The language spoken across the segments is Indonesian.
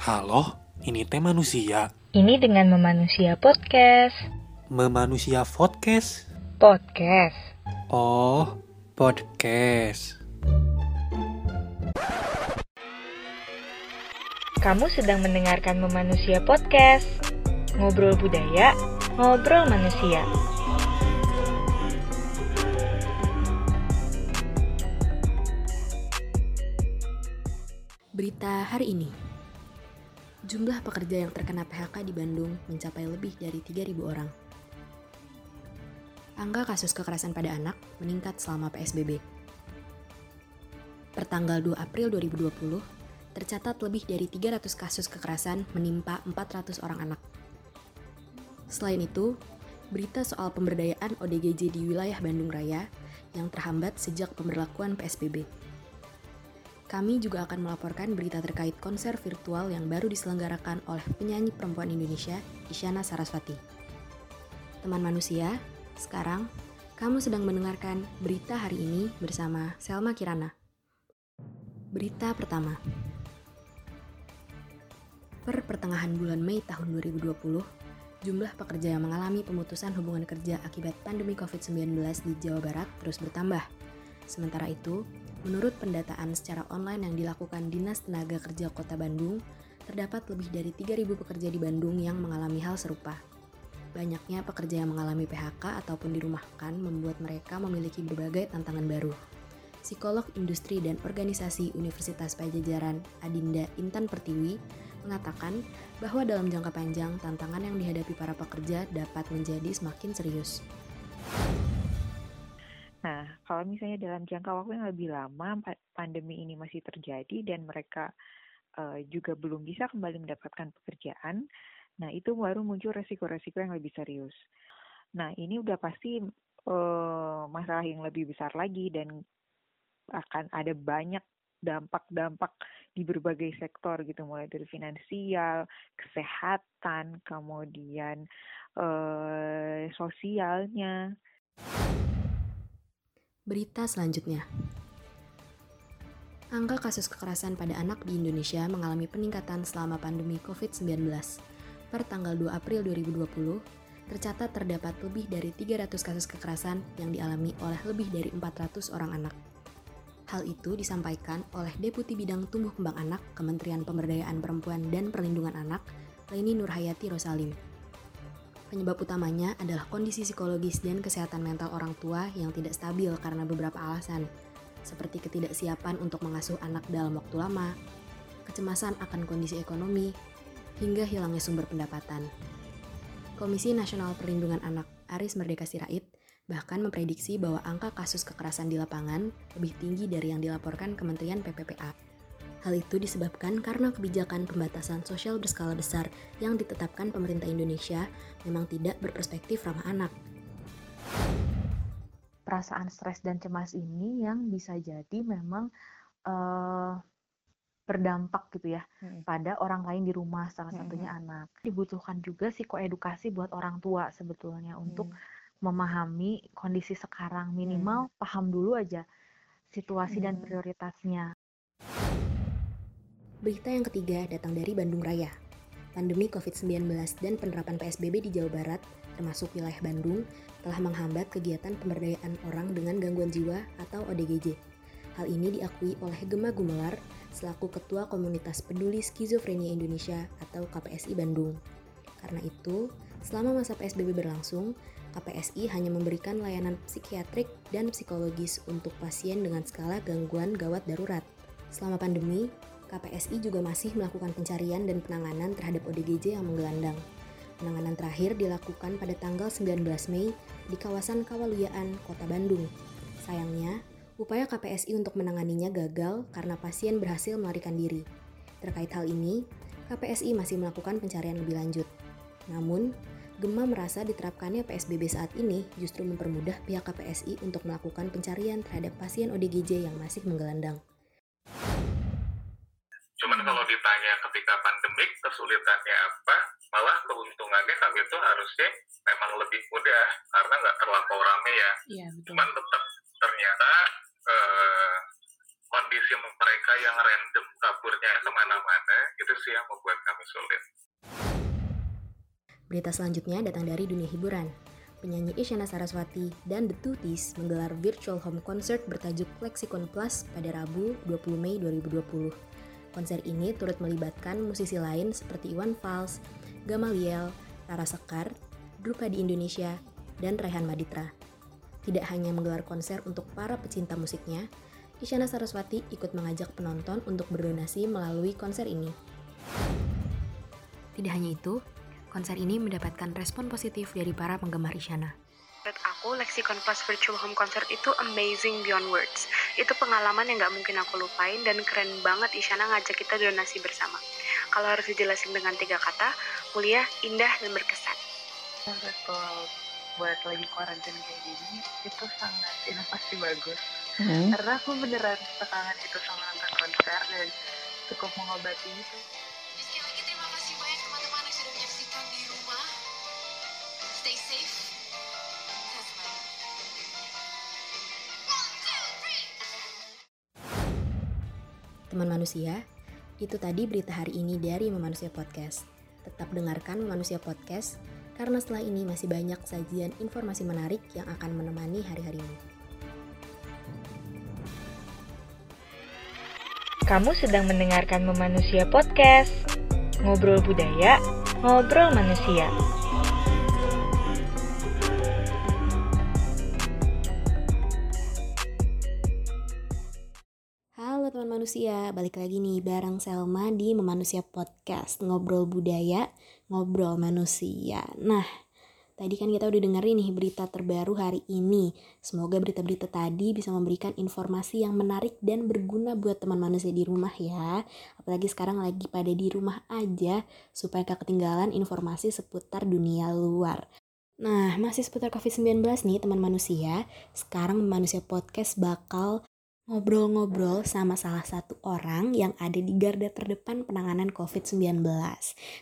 Halo, ini teh manusia. Ini dengan Memanusia Podcast. Memanusia podcast. Podcast. Oh, podcast. Kamu sedang mendengarkan Memanusia Podcast. Ngobrol budaya, ngobrol manusia. Berita hari ini. Jumlah pekerja yang terkena PHK di Bandung mencapai lebih dari 3.000 orang. Angka kasus kekerasan pada anak meningkat selama PSBB. Pertanggal 2 April 2020, tercatat lebih dari 300 kasus kekerasan menimpa 400 orang anak. Selain itu, berita soal pemberdayaan ODGJ di wilayah Bandung Raya yang terhambat sejak pemberlakuan PSBB. Kami juga akan melaporkan berita terkait konser virtual yang baru diselenggarakan oleh penyanyi perempuan Indonesia, Isyana Sarasvati. Teman manusia, sekarang kamu sedang mendengarkan berita hari ini bersama Selma Kirana. Berita pertama. Per pertengahan bulan Mei tahun 2020, jumlah pekerja yang mengalami pemutusan hubungan kerja akibat pandemi COVID-19 di Jawa Barat terus bertambah. Sementara itu, Menurut pendataan secara online yang dilakukan Dinas Tenaga Kerja Kota Bandung, terdapat lebih dari 3.000 pekerja di Bandung yang mengalami hal serupa. Banyaknya pekerja yang mengalami PHK ataupun dirumahkan membuat mereka memiliki berbagai tantangan baru. Psikolog Industri dan Organisasi Universitas Pajajaran Adinda Intan Pertiwi mengatakan bahwa dalam jangka panjang tantangan yang dihadapi para pekerja dapat menjadi semakin serius. Kalau misalnya dalam jangka waktu yang lebih lama pandemi ini masih terjadi dan mereka uh, juga belum bisa kembali mendapatkan pekerjaan, nah itu baru muncul resiko-resiko yang lebih serius. Nah, ini udah pasti uh, masalah yang lebih besar lagi dan akan ada banyak dampak-dampak di berbagai sektor gitu mulai dari finansial, kesehatan, kemudian uh, sosialnya. Berita selanjutnya. Angka kasus kekerasan pada anak di Indonesia mengalami peningkatan selama pandemi COVID-19. Per tanggal 2 April 2020, tercatat terdapat lebih dari 300 kasus kekerasan yang dialami oleh lebih dari 400 orang anak. Hal itu disampaikan oleh Deputi Bidang Tumbuh Kembang Anak Kementerian Pemberdayaan Perempuan dan Perlindungan Anak, Leni Nurhayati Rosalim. Penyebab utamanya adalah kondisi psikologis dan kesehatan mental orang tua yang tidak stabil karena beberapa alasan, seperti ketidaksiapan untuk mengasuh anak dalam waktu lama, kecemasan akan kondisi ekonomi, hingga hilangnya sumber pendapatan. Komisi Nasional Perlindungan Anak Aris Merdeka Sirait bahkan memprediksi bahwa angka kasus kekerasan di lapangan lebih tinggi dari yang dilaporkan Kementerian PPPA. Hal itu disebabkan karena kebijakan pembatasan sosial berskala besar yang ditetapkan pemerintah Indonesia memang tidak berperspektif ramah anak. Perasaan stres dan cemas ini yang bisa jadi memang uh, berdampak gitu ya hmm. pada orang lain di rumah salah satunya hmm. anak. Dibutuhkan juga psikoedukasi buat orang tua sebetulnya hmm. untuk memahami kondisi sekarang minimal hmm. paham dulu aja situasi hmm. dan prioritasnya. Berita yang ketiga datang dari Bandung Raya. Pandemi COVID-19 dan penerapan PSBB di Jawa Barat, termasuk wilayah Bandung, telah menghambat kegiatan pemberdayaan orang dengan gangguan jiwa atau ODGJ. Hal ini diakui oleh Gema Gumelar selaku Ketua Komunitas Peduli Skizofrenia Indonesia atau KPSI Bandung. Karena itu, selama masa PSBB berlangsung, KPSI hanya memberikan layanan psikiatrik dan psikologis untuk pasien dengan skala gangguan gawat darurat. Selama pandemi, KPSI juga masih melakukan pencarian dan penanganan terhadap ODGJ yang menggelandang. Penanganan terakhir dilakukan pada tanggal 19 Mei di kawasan Kawaluyaan, Kota Bandung. Sayangnya, upaya KPSI untuk menanganinya gagal karena pasien berhasil melarikan diri. Terkait hal ini, KPSI masih melakukan pencarian lebih lanjut. Namun, Gema merasa diterapkannya PSBB saat ini justru mempermudah pihak KPSI untuk melakukan pencarian terhadap pasien ODGJ yang masih menggelandang. Cuman hmm. kalau ditanya ketika pandemik kesulitannya apa, malah keuntungannya kami itu harusnya memang lebih mudah karena nggak terlampau rame ya. Iya, betul. Cuman tetap ternyata eh, kondisi mereka mereka yang random kaburnya ke mana-mana itu sih yang membuat kami sulit. Berita selanjutnya datang dari dunia hiburan. Penyanyi Isyana Saraswati dan The Tutis menggelar virtual home concert bertajuk Lexicon Plus pada Rabu 20 Mei 2020. Konser ini turut melibatkan musisi lain seperti Iwan Fals, Gamaliel, Tara Sekar, Drupa di Indonesia, dan Rehan Maditra. Tidak hanya menggelar konser untuk para pecinta musiknya, Isyana Saraswati ikut mengajak penonton untuk berdonasi melalui konser ini. Tidak hanya itu, konser ini mendapatkan respon positif dari para penggemar Isyana. Menurut aku, Lexicon Plus Virtual Home Concert itu amazing beyond words. Itu pengalaman yang gak mungkin aku lupain dan keren banget Isyana ngajak kita donasi bersama. Kalau harus dijelasin dengan tiga kata, mulia, indah, dan berkesan. Betul. Buat lagi quarantine kayak gini, itu sangat inovasi bagus. Hmm. Karena aku beneran sekangen itu sama nonton konser dan cukup mengobati itu. Teman manusia, itu tadi berita hari ini dari Memanusia Podcast. Tetap dengarkan Memanusia Podcast, karena setelah ini masih banyak sajian informasi menarik yang akan menemani hari-harimu. Kamu sedang mendengarkan Memanusia Podcast. Ngobrol budaya, ngobrol manusia. Manusia, balik lagi nih bareng Selma di Memanusia Podcast. Ngobrol budaya, ngobrol manusia. Nah, Tadi kan kita udah dengerin nih berita terbaru hari ini. Semoga berita-berita tadi bisa memberikan informasi yang menarik dan berguna buat teman manusia di rumah ya. Apalagi sekarang lagi pada di rumah aja supaya gak ketinggalan informasi seputar dunia luar. Nah, masih seputar COVID-19 nih teman manusia. Sekarang Manusia Podcast bakal ngobrol-ngobrol sama salah satu orang yang ada di garda terdepan penanganan COVID-19.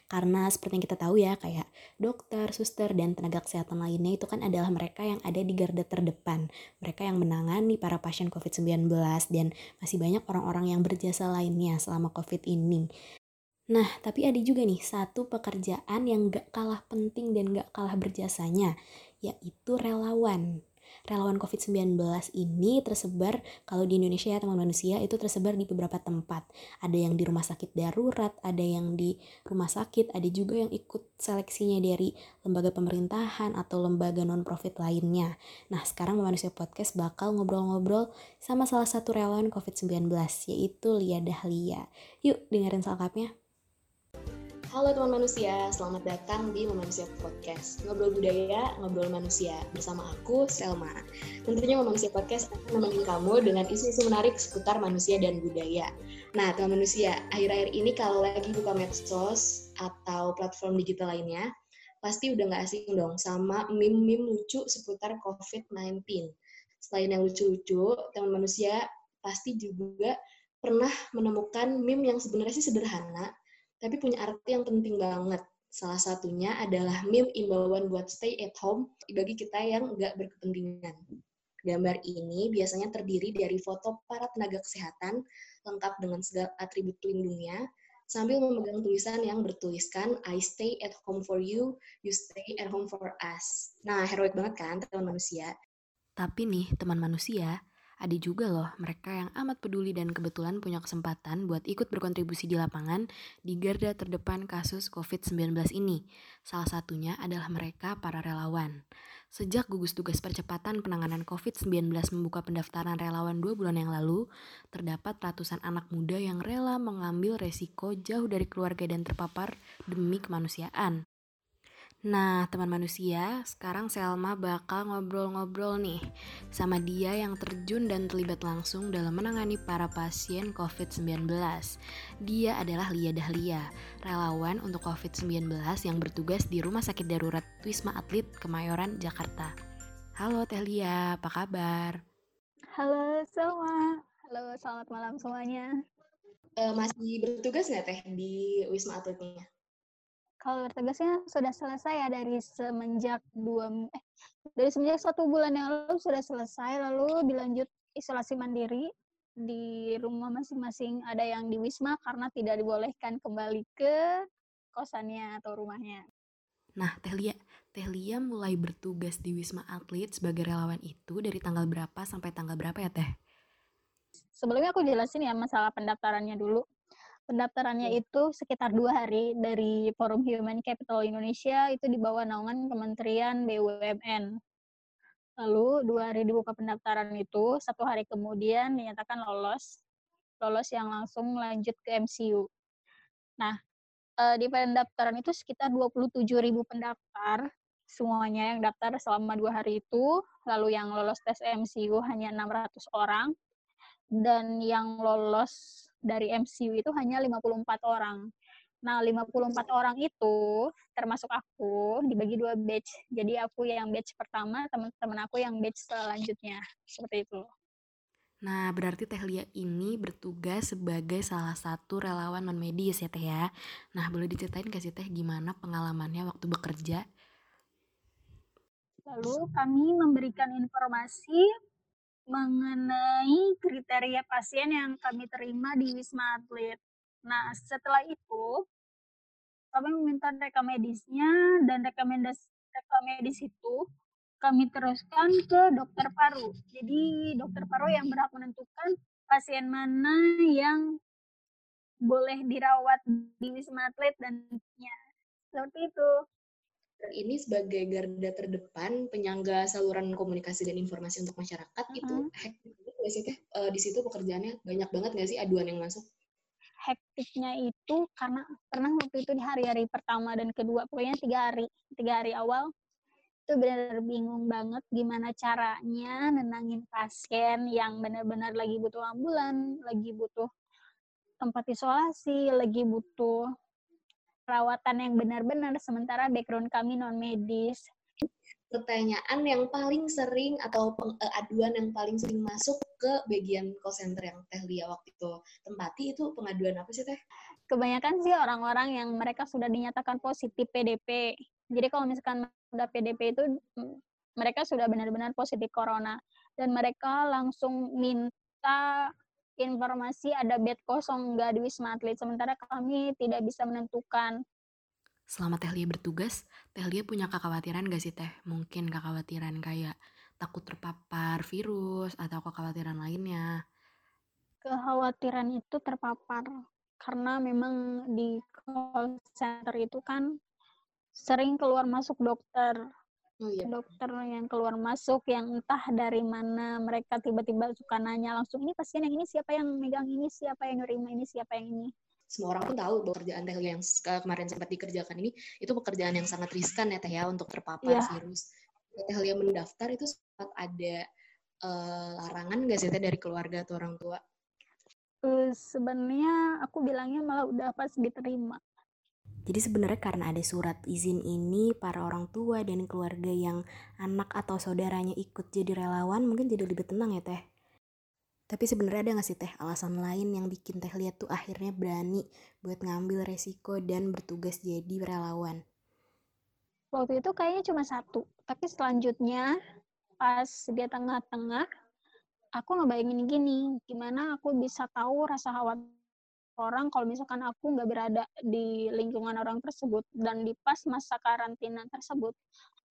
Karena seperti yang kita tahu ya, kayak dokter, suster, dan tenaga kesehatan lainnya itu kan adalah mereka yang ada di garda terdepan. Mereka yang menangani para pasien COVID-19 dan masih banyak orang-orang yang berjasa lainnya selama COVID ini. Nah, tapi ada juga nih satu pekerjaan yang gak kalah penting dan gak kalah berjasanya, yaitu relawan relawan COVID-19 ini tersebar kalau di Indonesia ya teman manusia itu tersebar di beberapa tempat. Ada yang di rumah sakit darurat, ada yang di rumah sakit, ada juga yang ikut seleksinya dari lembaga pemerintahan atau lembaga non-profit lainnya. Nah, sekarang Manusia Podcast bakal ngobrol-ngobrol sama salah satu relawan COVID-19 yaitu Lia Dahlia. Yuk dengerin selengkapnya. Halo teman manusia, selamat datang di Memanusia Podcast. Ngobrol budaya, ngobrol manusia. Bersama aku, Selma. Tentunya Memanusia Podcast akan nemenin kamu dengan isu-isu menarik seputar manusia dan budaya. Nah, teman manusia, akhir-akhir ini kalau lagi buka medsos atau platform digital lainnya, pasti udah nggak asing dong sama meme-meme lucu seputar COVID-19. Selain yang lucu-lucu, teman manusia pasti juga pernah menemukan meme yang sebenarnya sih sederhana, tapi punya arti yang penting banget. Salah satunya adalah meme imbauan buat stay at home bagi kita yang nggak berkepentingan. Gambar ini biasanya terdiri dari foto para tenaga kesehatan lengkap dengan segala atribut pelindungnya sambil memegang tulisan yang bertuliskan I stay at home for you, you stay at home for us. Nah, heroik banget kan teman manusia. Tapi nih, teman manusia, ada juga loh mereka yang amat peduli dan kebetulan punya kesempatan buat ikut berkontribusi di lapangan di garda terdepan kasus COVID-19 ini. Salah satunya adalah mereka para relawan. Sejak gugus tugas percepatan penanganan COVID-19 membuka pendaftaran relawan dua bulan yang lalu, terdapat ratusan anak muda yang rela mengambil resiko jauh dari keluarga dan terpapar demi kemanusiaan. Nah, teman manusia, sekarang Selma bakal ngobrol-ngobrol nih sama dia yang terjun dan terlibat langsung dalam menangani para pasien COVID-19. Dia adalah Lia Dahlia, relawan untuk COVID-19 yang bertugas di Rumah Sakit Darurat Wisma Atlet Kemayoran, Jakarta. Halo Teh Lia, apa kabar? Halo Selma, halo selamat malam semuanya. Uh, masih bertugas nggak Teh di Wisma Atletnya? Kalau bertugasnya sudah selesai ya dari semenjak dua eh dari semenjak satu bulan yang lalu sudah selesai lalu dilanjut isolasi mandiri di rumah masing-masing. Ada yang di Wisma karena tidak dibolehkan kembali ke kosannya atau rumahnya. Nah, Teh Lia, Teh Lia mulai bertugas di Wisma Atlet sebagai relawan itu dari tanggal berapa sampai tanggal berapa ya Teh? Sebelumnya aku jelasin ya masalah pendaftarannya dulu. Pendaftarannya Hmm. itu sekitar dua hari dari Forum Human Capital Indonesia itu di bawah naungan Kementerian BUMN. Lalu dua hari dibuka pendaftaran itu, satu hari kemudian dinyatakan lolos, lolos yang langsung lanjut ke MCU. Nah, eh, di pendaftaran itu sekitar 27 ribu pendaftar, semuanya yang daftar selama dua hari itu, lalu yang lolos tes MCU hanya 600 orang, dan yang lolos dari MCU itu hanya 54 orang. Nah, 54 orang itu termasuk aku dibagi dua batch. Jadi aku yang batch pertama, teman-teman aku yang batch selanjutnya. Seperti itu. Nah, berarti Teh Lia ini bertugas sebagai salah satu relawan non medis ya Teh ya. Nah, boleh diceritain gak sih Teh gimana pengalamannya waktu bekerja? Lalu kami memberikan informasi mengenai kriteria pasien yang kami terima di Wisma Atlet. Nah, setelah itu kami meminta rekam medisnya dan rekomendasi rekam medis itu kami teruskan ke dokter paru. Jadi dokter paru yang berhak menentukan pasien mana yang boleh dirawat di Wisma Atlet dan ya, seperti itu. Ini sebagai garda terdepan penyangga saluran komunikasi dan informasi untuk masyarakat itu Mm-mm. hektik sih Teh? Eh, di situ pekerjaannya banyak banget gak sih aduan yang masuk? hektiknya itu karena pernah waktu itu di hari-hari pertama dan kedua pokoknya tiga hari tiga hari awal itu benar bingung banget gimana caranya nenangin pasien yang benar-benar lagi butuh ambulan lagi butuh tempat isolasi lagi butuh perawatan yang benar-benar sementara background kami non medis Pertanyaan yang paling sering atau eh, aduan yang paling sering masuk ke bagian call center yang Teh Lia waktu itu tempati itu pengaduan apa sih Teh? kebanyakan sih orang-orang yang mereka sudah dinyatakan positif PDP. Jadi kalau misalkan udah PDP itu mereka sudah benar-benar positif corona dan mereka langsung minta informasi ada bed kosong nggak di Wisma Atlet sementara kami tidak bisa menentukan Selama Teh Lia bertugas, Teh Lia punya kekhawatiran gak sih Teh? Mungkin kekhawatiran kayak takut terpapar virus atau kekhawatiran lainnya. kekhawatiran itu terpapar karena memang di call center itu kan sering keluar masuk dokter Oh iya. dokter yang keluar masuk yang entah dari mana mereka tiba-tiba suka nanya langsung ini pasien yang ini siapa yang megang ini siapa yang nerima ini siapa yang ini Semua orang pun tahu bahwa pekerjaan Teh yang kemarin sempat dikerjakan ini itu pekerjaan yang sangat riskan ya Teh ya untuk terpapar Iya. virus. Teh Lia mendaftar itu sempat ada eh, larangan gak sih Teh dari keluarga atau orang tua? Eh, sebenarnya aku bilangnya malah udah pas diterima Jadi sebenarnya karena ada surat izin ini, para orang tua dan keluarga yang anak atau saudaranya ikut jadi relawan mungkin jadi lebih tenang ya Teh. Tapi sebenarnya ada nggak sih Teh alasan lain yang bikin Teh lihat tuh akhirnya berani buat ngambil resiko dan bertugas jadi relawan? waktu itu kayaknya cuma satu tapi selanjutnya pas dia tengah-tengah aku ngebayangin gini gimana aku bisa tahu rasa khawatir orang kalau misalkan aku nggak berada di lingkungan orang tersebut dan di pas masa karantina tersebut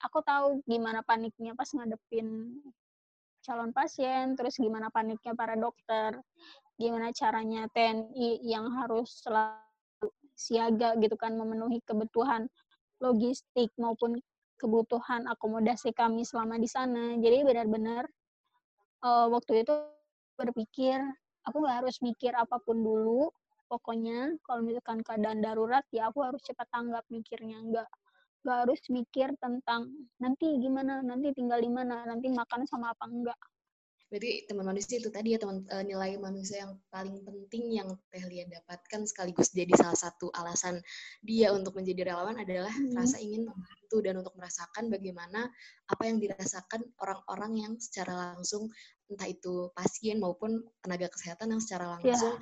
aku tahu gimana paniknya pas ngadepin calon pasien terus gimana paniknya para dokter gimana caranya TNI yang harus selalu siaga gitu kan memenuhi kebutuhan logistik maupun kebutuhan akomodasi kami selama di sana. Jadi benar-benar uh, waktu itu berpikir aku nggak harus mikir apa pun dulu. Pokoknya kalau misalkan keadaan darurat ya aku harus cepat tanggap mikirnya. Nggak nggak harus mikir tentang nanti gimana nanti tinggal di mana nanti makan sama apa enggak Berarti teman manusia itu tadi ya teman eh, nilai manusia yang paling penting yang Teh Lia dapatkan sekaligus jadi salah satu alasan dia untuk menjadi relawan adalah Hmm. rasa ingin membantu dan untuk merasakan bagaimana apa yang dirasakan orang-orang yang secara langsung entah itu pasien maupun tenaga kesehatan yang secara ya. langsung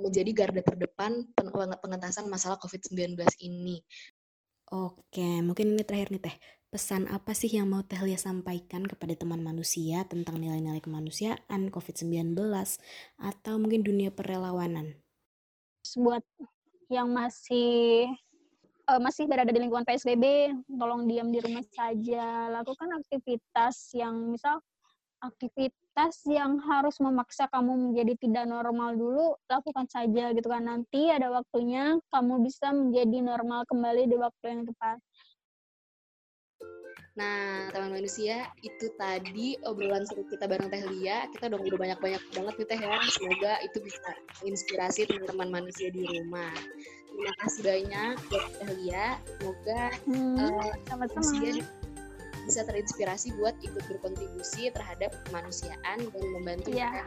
menjadi garda terdepan pen- pengentasan masalah COVID-19 ini. Oke, mungkin ini terakhir nih Teh. Pesan apa sih yang mau Teh Lia sampaikan kepada teman manusia tentang nilai-nilai kemanusiaan, COVID-19, atau mungkin dunia perelawanan? Buat yang masih uh, masih berada di lingkungan PSBB, tolong diam di rumah saja, lakukan aktivitas yang misal aktivitas yang harus memaksa kamu menjadi tidak normal dulu, lakukan saja gitu kan. Nanti ada waktunya kamu bisa menjadi normal kembali di waktu yang tepat. Nah, teman manusia, itu tadi obrolan seru kita bareng Teh Lia. Kita udah udah banyak-banyak banget nih Teh ya. Semoga itu bisa inspirasi teman-teman manusia di rumah. Terima kasih banyak buat Teh Lia. Semoga hmm, uh, manusia bisa terinspirasi buat ikut berkontribusi terhadap kemanusiaan dan membantu yeah.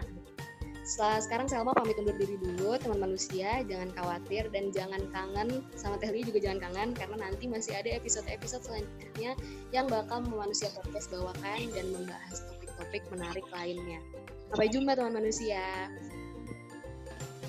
Setelah sekarang Selma pamit undur diri dulu, teman manusia, jangan khawatir dan jangan kangen sama Teh juga jangan kangen karena nanti masih ada episode-episode selanjutnya yang bakal memanusia podcast bawakan dan membahas topik-topik menarik lainnya. Sampai jumpa teman manusia.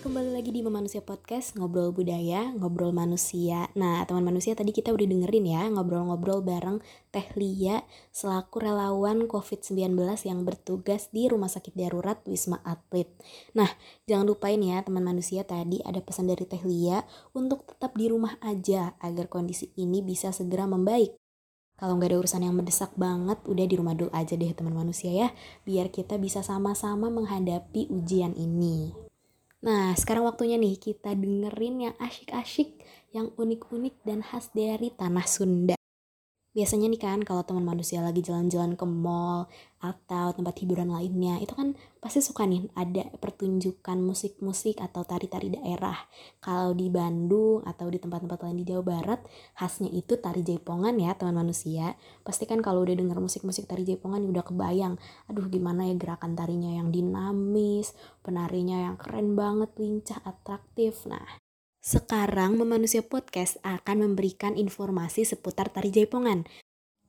Kembali lagi di Memanusia Podcast, ngobrol budaya, ngobrol manusia. Nah, teman manusia tadi kita udah dengerin ya, ngobrol-ngobrol bareng Teh Lia selaku relawan COVID-19 yang bertugas di Rumah Sakit Darurat Wisma Atlet. Nah, jangan lupain ya teman manusia tadi ada pesan dari Teh Lia untuk tetap di rumah aja agar kondisi ini bisa segera membaik. Kalau nggak ada urusan yang mendesak banget, udah di rumah dulu aja deh teman manusia ya, biar kita bisa sama-sama menghadapi ujian ini. Nah, sekarang waktunya nih kita dengerin yang asyik-asyik, yang unik-unik dan khas dari tanah Sunda. Biasanya nih kan kalau teman manusia lagi jalan-jalan ke mall atau tempat hiburan lainnya, itu kan pasti suka nih ada pertunjukan musik-musik atau tari-tari daerah. Kalau di Bandung atau di tempat-tempat lain di Jawa Barat, khasnya itu tari jaipongan ya teman manusia. Pasti kan kalau udah denger musik-musik tari jaipongan udah kebayang, aduh gimana ya gerakan tarinya yang dinamis, penarinya yang keren banget, lincah, atraktif. Nah, sekarang Memanusia Podcast akan memberikan informasi seputar tari jaipongan.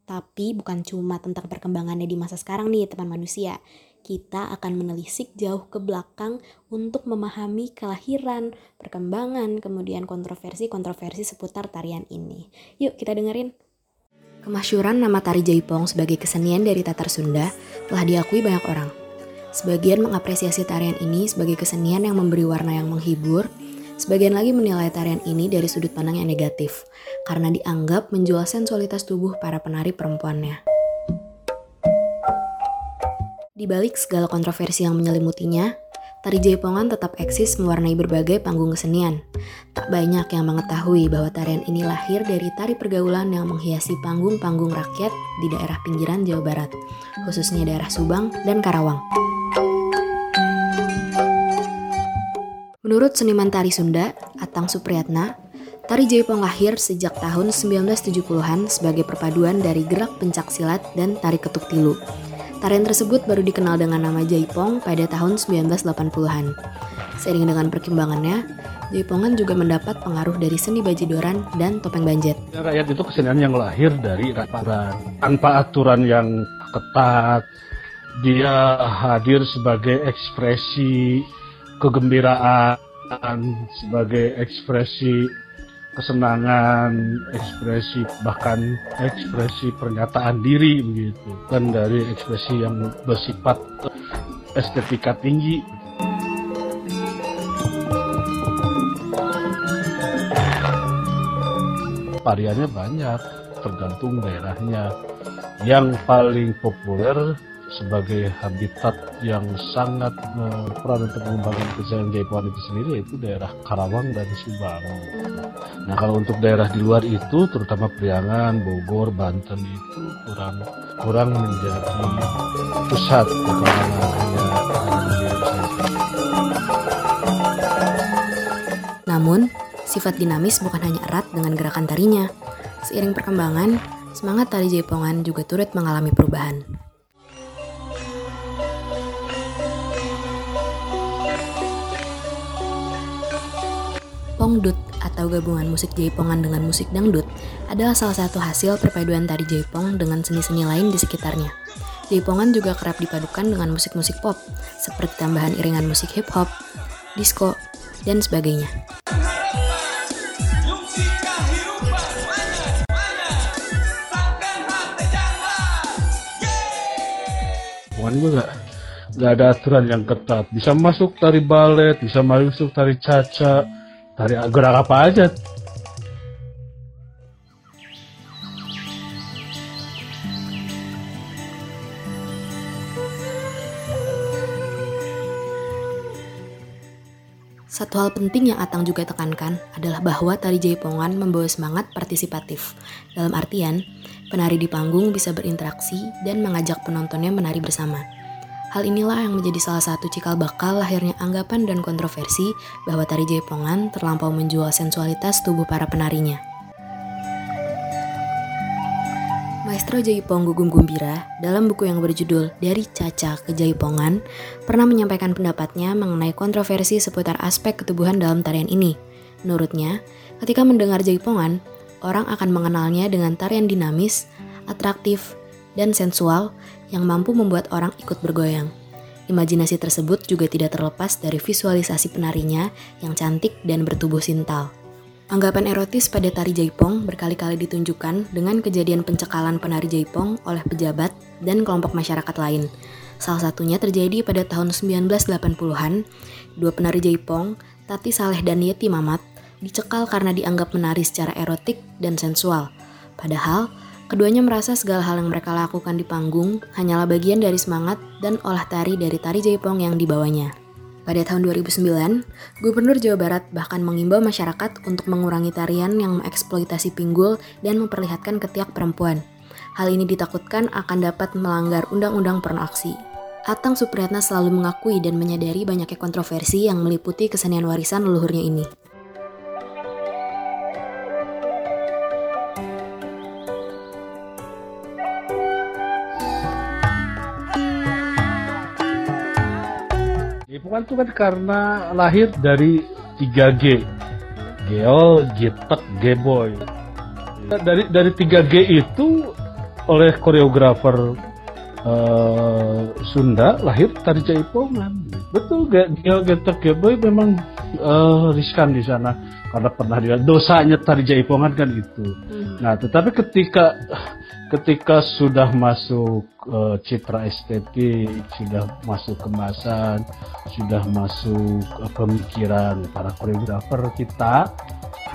Tapi bukan cuma tentang perkembangannya di masa sekarang nih teman manusia. Kita akan menelisik jauh ke belakang untuk memahami kelahiran, perkembangan, kemudian kontroversi-kontroversi seputar tarian ini. Yuk kita dengerin. Kemasyuran nama tari jaipong sebagai kesenian dari Tatar Sunda telah diakui banyak orang. Sebagian mengapresiasi tarian ini sebagai kesenian yang memberi warna yang menghibur, Sebagian lagi menilai tarian ini dari sudut pandang yang negatif, karena dianggap menjual sensualitas tubuh para penari perempuannya. Di balik segala kontroversi yang menyelimutinya, tari jaipongan tetap eksis mewarnai berbagai panggung kesenian. Tak banyak yang mengetahui bahwa tarian ini lahir dari tari pergaulan yang menghiasi panggung-panggung rakyat di daerah pinggiran Jawa Barat, khususnya daerah Subang dan Karawang. Menurut seniman tari Sunda, Atang Supriyatna, tari Jaipong lahir sejak tahun 1970-an sebagai perpaduan dari gerak pencak silat dan tari ketuk tilu. Tarian tersebut baru dikenal dengan nama Jaipong pada tahun 1980-an. Seiring dengan perkembangannya, Jaipongan juga mendapat pengaruh dari seni bajidoran dan topeng banjet. Rakyat itu kesenian yang lahir dari aturan. Tanpa aturan yang ketat, dia hadir sebagai ekspresi kegembiraan sebagai ekspresi kesenangan, ekspresi bahkan ekspresi pernyataan diri begitu, kan dari ekspresi yang bersifat estetika tinggi. Variannya banyak, tergantung daerahnya. Yang paling populer sebagai habitat yang sangat berperan untuk mengembangkan kesenian Jaipuan itu sendiri yaitu daerah Karawang dan Subang. Nah kalau untuk daerah di luar itu terutama Priangan, Bogor, Banten itu kurang kurang menjadi pusat perkembangannya. Namun, sifat dinamis bukan hanya erat dengan gerakan tarinya. Seiring perkembangan, semangat tari Jaipongan juga turut mengalami perubahan. Pongdut atau gabungan musik jaipongan dengan musik dangdut adalah salah satu hasil perpaduan tari jaipong dengan seni-seni lain di sekitarnya. Jaipongan juga kerap dipadukan dengan musik-musik pop, seperti tambahan iringan musik hip-hop, disco, dan sebagainya. Jepongan gue gak, ada aturan yang ketat. Bisa masuk tari balet, bisa masuk tari caca, tari gerak apa aja. Satu hal penting yang Atang juga tekankan adalah bahwa tari jaipongan membawa semangat partisipatif. Dalam artian, penari di panggung bisa berinteraksi dan mengajak penontonnya menari bersama. Hal inilah yang menjadi salah satu cikal bakal lahirnya anggapan dan kontroversi bahwa tari jaipongan terlampau menjual sensualitas tubuh para penarinya. Maestro Jaipong Gugum Gumbira dalam buku yang berjudul Dari Caca ke Jaipongan pernah menyampaikan pendapatnya mengenai kontroversi seputar aspek ketubuhan dalam tarian ini. Menurutnya, ketika mendengar Jaipongan, orang akan mengenalnya dengan tarian dinamis, atraktif, dan sensual yang mampu membuat orang ikut bergoyang. Imajinasi tersebut juga tidak terlepas dari visualisasi penarinya yang cantik dan bertubuh sintal. Anggapan erotis pada tari jaipong berkali-kali ditunjukkan dengan kejadian pencekalan penari jaipong oleh pejabat dan kelompok masyarakat lain. Salah satunya terjadi pada tahun 1980-an, dua penari jaipong, Tati Saleh dan Yeti Mamat, dicekal karena dianggap menari secara erotik dan sensual. Padahal, keduanya merasa segala hal yang mereka lakukan di panggung hanyalah bagian dari semangat dan olah tari dari tari jaipong yang dibawanya. Pada tahun 2009, Gubernur Jawa Barat bahkan mengimbau masyarakat untuk mengurangi tarian yang mengeksploitasi pinggul dan memperlihatkan ketiak perempuan. Hal ini ditakutkan akan dapat melanggar undang-undang porno aksi. Atang Supriyatna selalu mengakui dan menyadari banyaknya kontroversi yang meliputi kesenian warisan leluhurnya ini. Jaipongan itu kan karena lahir dari 3G. Geol, Gitek, G-boy. Dari dari 3G itu oleh koreografer uh, Sunda lahir tari Jaipongan. Betul, Geol, Gitek, G-boy memang uh, riskan di sana karena pernah dia dosanya tari Jaipongan kan itu. Hmm. Nah, tetapi ketika ketika sudah masuk uh, citra estetik, sudah masuk kemasan, sudah masuk uh, pemikiran para koreografer kita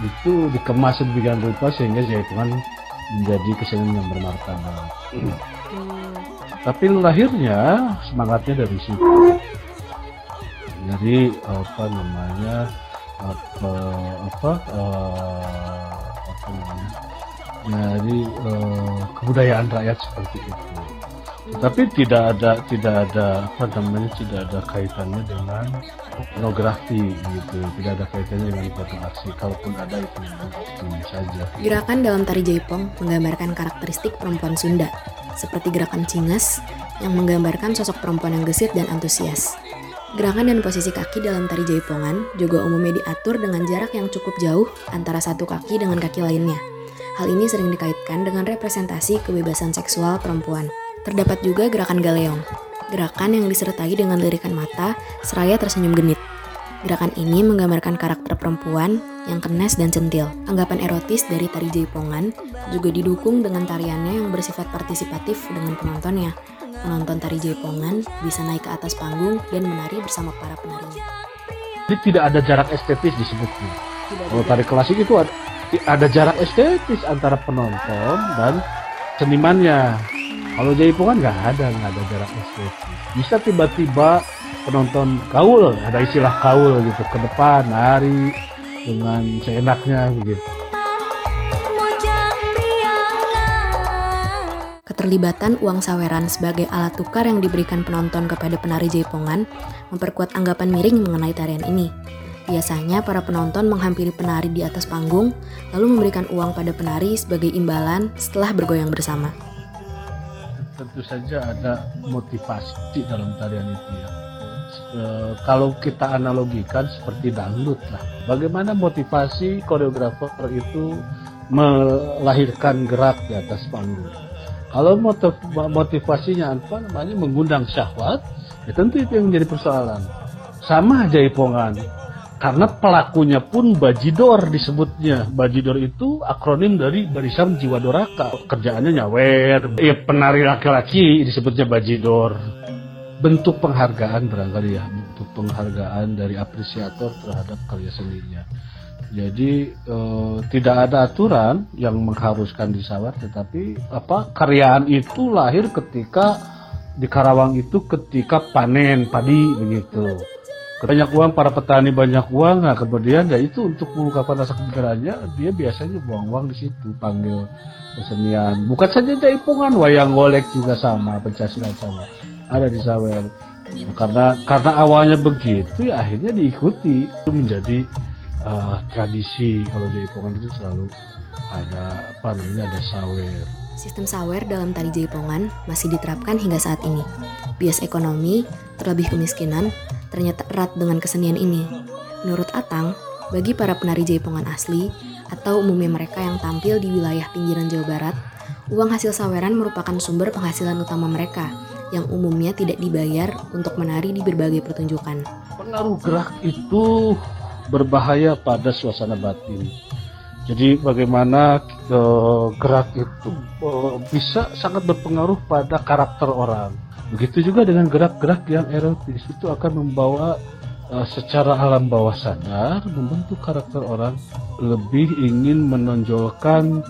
itu dikemas sedemikian rupa sehingga jaipongan menjadi kesenian yang bermartabat. Hmm. Tapi lahirnya semangatnya dari situ. Jadi apa namanya apa apa uh, apa namanya dari uh, kebudayaan rakyat seperti itu. Tapi tidak ada tidak ada apa namanya tidak ada kaitannya dengan pornografi gitu, tidak ada kaitannya dengan foto aksi. Kalaupun ada itu saja. Gerakan dalam tari jaipong menggambarkan karakteristik perempuan Sunda, seperti gerakan cingas yang menggambarkan sosok perempuan yang gesit dan antusias. Gerakan dan posisi kaki dalam tari jaipongan juga umumnya diatur dengan jarak yang cukup jauh antara satu kaki dengan kaki lainnya. Hal ini sering dikaitkan dengan representasi kebebasan seksual perempuan. Terdapat juga gerakan galeong, gerakan yang disertai dengan lirikan mata seraya tersenyum genit. Gerakan ini menggambarkan karakter perempuan yang kenes dan centil. Anggapan erotis dari tari jaipongan juga didukung dengan tariannya yang bersifat partisipatif dengan penontonnya. Penonton tari jaipongan bisa naik ke atas panggung dan menari bersama para penarinya. Jadi tidak ada jarak estetis disebutnya. Kalau tari klasik itu ada, ada jarak estetis antara penonton dan senimannya. Kalau jaipongan nggak ada, nggak ada jarak estetis. Bisa tiba-tiba penonton kaul, ada istilah kaul gitu ke depan, nari dengan seenaknya begitu. Keterlibatan uang saweran sebagai alat tukar yang diberikan penonton kepada penari jaipongan memperkuat anggapan miring mengenai tarian ini. Biasanya para penonton menghampiri penari di atas panggung, lalu memberikan uang pada penari sebagai imbalan setelah bergoyang bersama. Tentu saja ada motivasi dalam tarian itu ya. E, kalau kita analogikan seperti dangdut lah. Bagaimana motivasi koreografer itu melahirkan gerak di atas panggung. Kalau motiv motivasinya apa namanya mengundang syahwat, ya tentu itu yang menjadi persoalan. Sama jaipongan karena pelakunya pun bajidor disebutnya. Bajidor itu akronim dari barisan jiwa doraka. Kerjaannya nyawer. Ya penari laki-laki disebutnya bajidor. bentuk penghargaan barangkali ya bentuk penghargaan dari apresiator terhadap karya seninya. Jadi eh, tidak ada aturan yang mengharuskan disawar tetapi apa karyaan itu lahir ketika di Karawang itu ketika panen padi begitu. Banyak uang para petani banyak uang. Nah kemudian ya itu untuk mengungkapkan rasa kegembiraannya dia biasanya buang uang di situ panggil kesenian. Bukan saja jaipongan wayang golek juga sama pencaksilat sama. Ada di sawer karena karena awalnya begitu ya akhirnya diikuti itu menjadi uh, tradisi kalau jaipongan itu selalu ada apa namanya ada sawer Sistem sawer dalam tari jaipongan masih diterapkan hingga saat ini. Bias ekonomi, terlebih kemiskinan, ternyata erat dengan kesenian ini. Menurut Atang, bagi para penari jaipongan asli atau umumnya mereka yang tampil di wilayah pinggiran Jawa Barat, uang hasil saweran merupakan sumber penghasilan utama mereka yang umumnya tidak dibayar untuk menari di berbagai pertunjukan. Pengaruh gerak itu berbahaya pada suasana batin. Jadi bagaimana uh, gerak itu uh, bisa sangat berpengaruh pada karakter orang. Begitu juga dengan gerak-gerak yang erotis itu akan membawa uh, secara alam bawah sadar membentuk karakter orang lebih ingin menonjolkan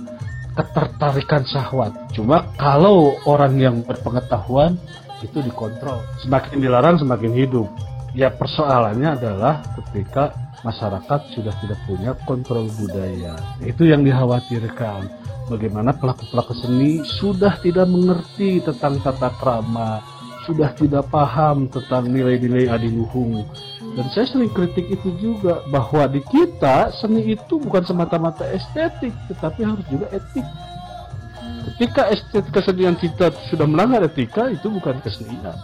ketertarikan syahwat. Cuma kalau orang yang berpengetahuan itu dikontrol. Semakin dilarang semakin hidup. Ya persoalannya adalah ketika masyarakat sudah tidak punya kontrol budaya. Itu yang dikhawatirkan. Bagaimana pelaku-pelaku seni sudah tidak mengerti tentang tata krama, sudah tidak paham tentang nilai-nilai adiluhung. Dan saya sering kritik itu juga bahwa di kita seni itu bukan semata-mata estetik, tetapi harus juga etik. Ketika estetik kesenian kita sudah melanggar etika, itu bukan kesenian.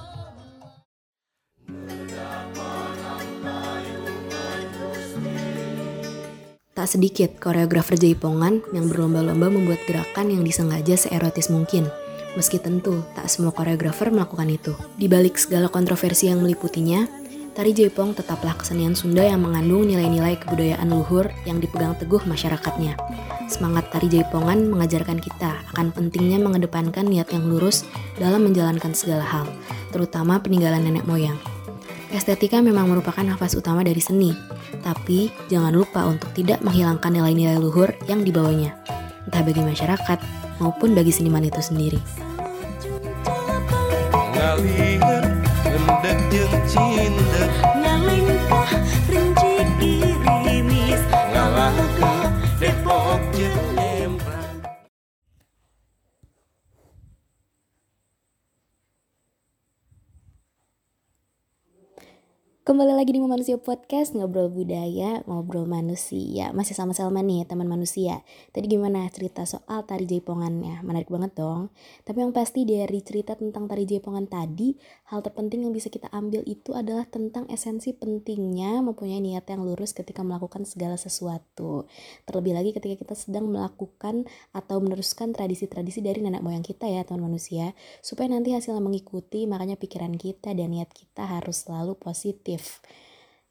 Tak sedikit koreografer jaipongan yang berlomba-lomba membuat gerakan yang disengaja seerotis mungkin. Meski tentu tak semua koreografer melakukan itu. Di balik segala kontroversi yang meliputinya, tari jaipong tetaplah kesenian Sunda yang mengandung nilai-nilai kebudayaan luhur yang dipegang teguh masyarakatnya. Semangat tari jaipongan mengajarkan kita akan pentingnya mengedepankan niat yang lurus dalam menjalankan segala hal, terutama peninggalan nenek moyang. Estetika memang merupakan nafas utama dari seni, tapi jangan lupa untuk tidak menghilangkan nilai-nilai luhur yang dibawanya, entah bagi masyarakat maupun bagi seniman itu sendiri. Kembali lagi di Manusia Podcast, ngobrol budaya, ngobrol manusia. Masih sama Selma nih, teman manusia. Tadi gimana cerita soal tari jaipongannya? Menarik banget dong. Tapi yang pasti dari cerita tentang tari jaipongan tadi, hal terpenting yang bisa kita ambil itu adalah tentang esensi pentingnya mempunyai niat yang lurus ketika melakukan segala sesuatu. Terlebih lagi ketika kita sedang melakukan atau meneruskan tradisi-tradisi dari nenek moyang kita ya, teman manusia. Supaya nanti hasilnya mengikuti, makanya pikiran kita dan niat kita harus selalu positif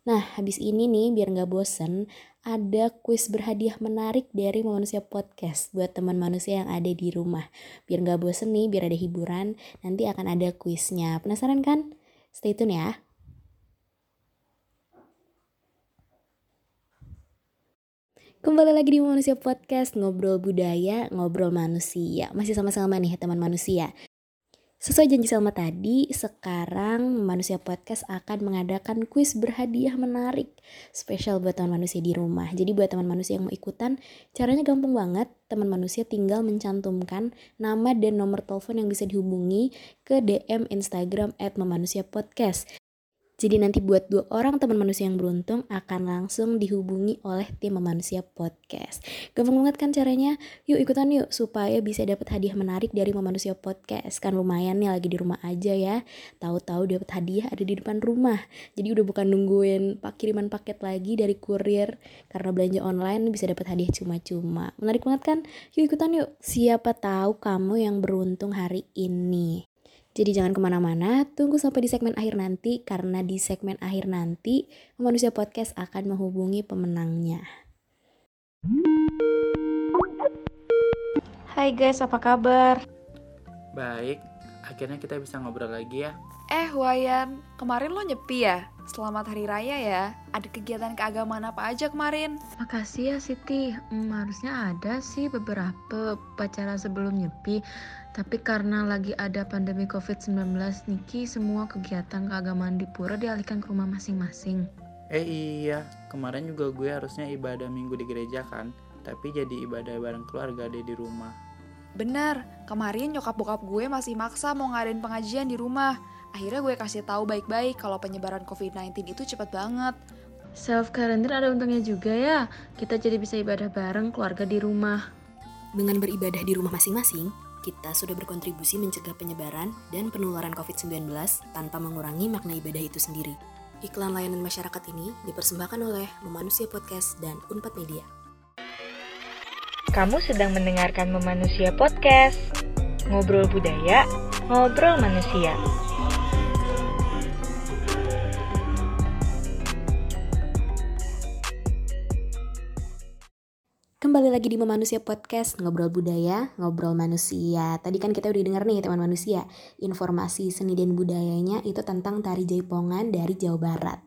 Nah, habis ini nih, biar nggak bosen, ada kuis berhadiah menarik dari Manusia Podcast buat teman manusia yang ada di rumah. Biar nggak bosen nih, biar ada hiburan, nanti akan ada kuisnya. Penasaran kan? Stay tune ya. Kembali lagi di Manusia Podcast, ngobrol budaya, ngobrol manusia. Masih sama-sama nih teman manusia. Sesuai janji Selma tadi, sekarang Manusia Podcast akan mengadakan kuis berhadiah menarik spesial buat teman manusia di rumah. Jadi buat teman manusia yang mau ikutan, caranya gampang banget. Teman manusia tinggal mencantumkan nama dan nomor telepon yang bisa dihubungi ke DM Instagram at Podcast. Jadi nanti buat dua orang teman manusia yang beruntung akan langsung dihubungi oleh tim manusia podcast. Gampang banget kan caranya? Yuk ikutan yuk supaya bisa dapat hadiah menarik dari manusia podcast. Kan lumayan nih lagi di rumah aja ya. Tahu-tahu dapat hadiah ada di depan rumah. Jadi udah bukan nungguin pak kiriman paket lagi dari kurir karena belanja online bisa dapat hadiah cuma-cuma. Menarik banget kan? Yuk ikutan yuk. Siapa tahu kamu yang beruntung hari ini. Jadi jangan ke mana-mana, tunggu sampai di segmen akhir nanti, karena di segmen akhir nanti, Manusia Podcast akan menghubungi pemenangnya. Hai guys, apa kabar? Baik, akhirnya kita bisa ngobrol lagi ya. Eh Wayan, kemarin lo nyepi ya? Selamat Hari Raya ya. Ada kegiatan keagamaan apa aja kemarin? Makasih ya Siti. Hmm, harusnya ada sih beberapa upacara sebelum nyepi. Tapi karena lagi ada pandemi COVID-19 Niki, semua kegiatan keagamaan di Pura dialihkan ke rumah masing-masing. Eh iya, kemarin juga gue harusnya ibadah minggu di gereja kan. Tapi jadi ibadah bareng keluarga deh di rumah. Bener, kemarin nyokap bokap gue masih maksa mau ngadain pengajian di rumah Akhirnya gue kasih tahu baik-baik kalau penyebaran COVID-19 itu cepat banget. Self quarantine ada untungnya juga ya. Kita jadi bisa ibadah bareng keluarga di rumah. Dengan beribadah di rumah masing-masing, kita sudah berkontribusi mencegah penyebaran dan penularan COVID-19 tanpa mengurangi makna ibadah itu sendiri. Iklan layanan masyarakat ini dipersembahkan oleh Memanusia Podcast dan Unpad Media. Kamu sedang mendengarkan Memanusia Podcast. Ngobrol budaya, ngobrol manusia. Kembali lagi di Memanusia Podcast, ngobrol budaya, ngobrol manusia. Tadi kan kita udah denger nih teman manusia, informasi seni dan budayanya itu tentang tari jaipongan dari Jawa Barat.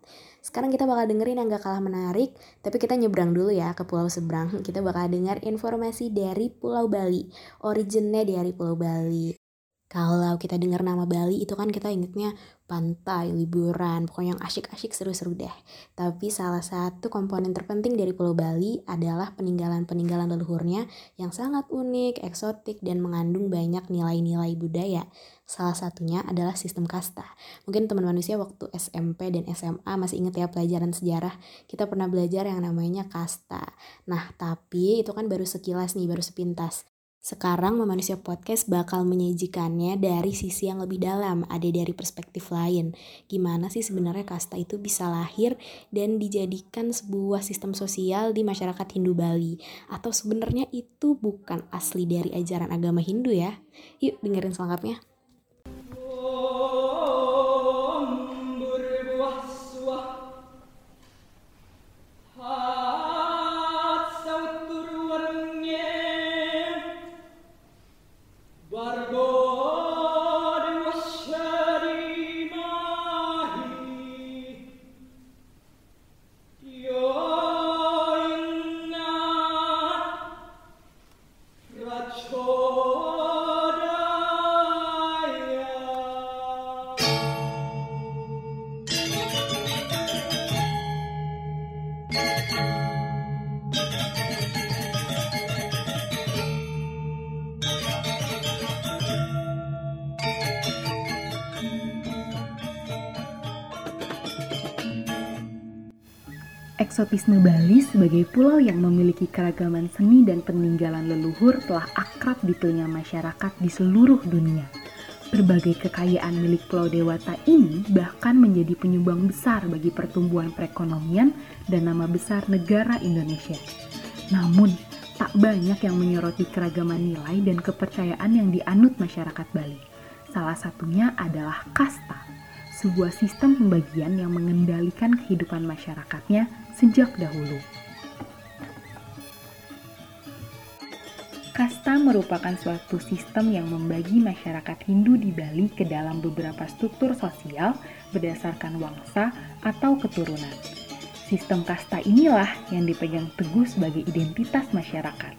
Sekarang kita bakal dengerin yang gak kalah menarik, tapi kita nyebrang dulu ya ke pulau seberang. Kita bakal dengar informasi dari Pulau Bali, originnya dari Pulau Bali. Kalau kita dengar nama Bali itu kan kita ingetnya pantai, liburan, pokoknya yang asyik-asyik seru-seru deh. Tapi salah satu komponen terpenting dari Pulau Bali adalah peninggalan-peninggalan leluhurnya yang sangat unik, eksotik, dan mengandung banyak nilai-nilai budaya. Salah satunya adalah sistem kasta. Mungkin teman manusia waktu SMP dan SMA masih inget ya pelajaran sejarah, kita pernah belajar yang namanya kasta. Nah, tapi itu kan baru sekilas nih, baru sepintas. Sekarang Memanusia Podcast bakal menyajikannya dari sisi yang lebih dalam, ada dari perspektif lain. Gimana sih sebenarnya kasta itu bisa lahir dan dijadikan sebuah sistem sosial di masyarakat Hindu Bali? Atau sebenarnya itu bukan asli dari ajaran agama Hindu ya? Yuk dengerin selengkapnya. Eksotisme Bali sebagai pulau yang memiliki keragaman seni dan peninggalan leluhur telah akrab di telinga masyarakat di seluruh dunia. Berbagai kekayaan milik Pulau Dewata ini bahkan menjadi penyumbang besar bagi pertumbuhan perekonomian dan nama besar negara Indonesia. Namun, tak banyak yang menyoroti keragaman nilai dan kepercayaan yang dianut masyarakat Bali. Salah satunya adalah kasta, sebuah sistem pembagian yang mengendalikan kehidupan masyarakatnya sejak dahulu. Kasta merupakan suatu sistem yang membagi masyarakat Hindu di Bali ke dalam beberapa struktur sosial berdasarkan wangsa atau keturunan. Sistem kasta inilah yang dipegang teguh sebagai identitas masyarakat.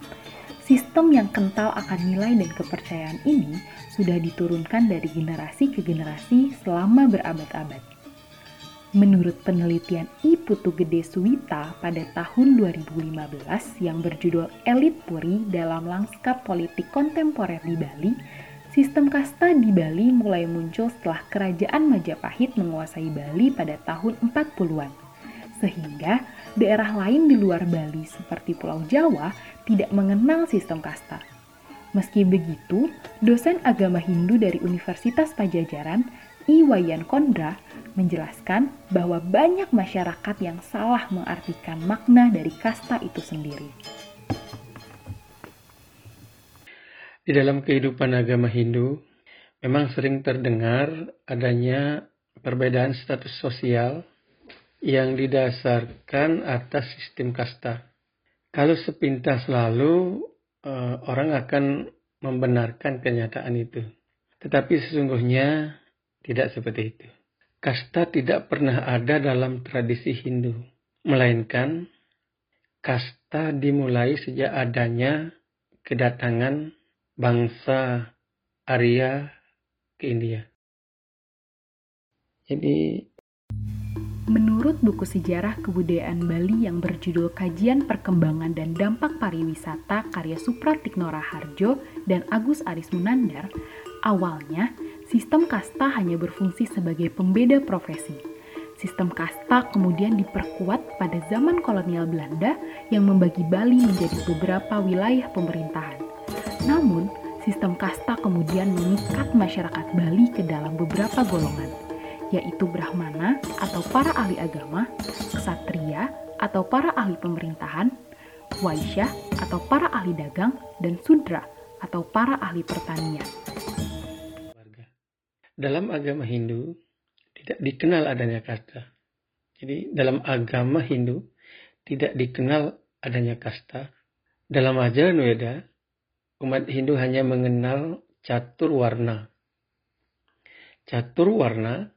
Sistem yang kental akan nilai dan kepercayaan ini sudah diturunkan dari generasi ke generasi selama berabad-abad. Menurut penelitian I Putu Gede Suwita pada tahun 2015 yang berjudul Elit Puri dalam Lanskap Politik Kontemporer di Bali, sistem kasta di Bali mulai muncul setelah Kerajaan Majapahit menguasai Bali pada tahun 40-an. Sehingga daerah lain di luar Bali seperti Pulau Jawa tidak mengenal sistem kasta. Meski begitu, dosen agama Hindu dari Universitas Pajajaran, I Wayan Kondra, menjelaskan bahwa banyak masyarakat yang salah mengartikan makna dari kasta itu sendiri. Di dalam kehidupan agama Hindu, memang sering terdengar adanya perbedaan status sosial yang didasarkan atas sistem kasta. Kalau sepintas lalu, eh, orang akan membenarkan kenyataan itu. Tetapi sesungguhnya Tidak seperti itu. Kasta tidak pernah ada dalam tradisi Hindu, melainkan kasta dimulai sejak adanya kedatangan bangsa Arya ke India. Jadi Menurut buku sejarah kebudayaan Bali yang berjudul Kajian Perkembangan dan Dampak Pariwisata karya Supratikno Raharjo dan Agus Aris Munandar, awalnya sistem kasta hanya berfungsi sebagai pembeda profesi. Sistem kasta kemudian diperkuat pada zaman kolonial Belanda yang membagi Bali menjadi beberapa wilayah pemerintahan. Namun, sistem kasta kemudian mengikat masyarakat Bali ke dalam beberapa golongan yaitu Brahmana atau para ahli agama, Ksatria atau para ahli pemerintahan, Waisya atau para ahli dagang, dan Sudra atau para ahli pertanian. Dalam agama Hindu tidak dikenal adanya kasta. Jadi dalam agama Hindu tidak dikenal adanya kasta. Dalam ajaran Weda, umat Hindu hanya mengenal catur warna. Catur warna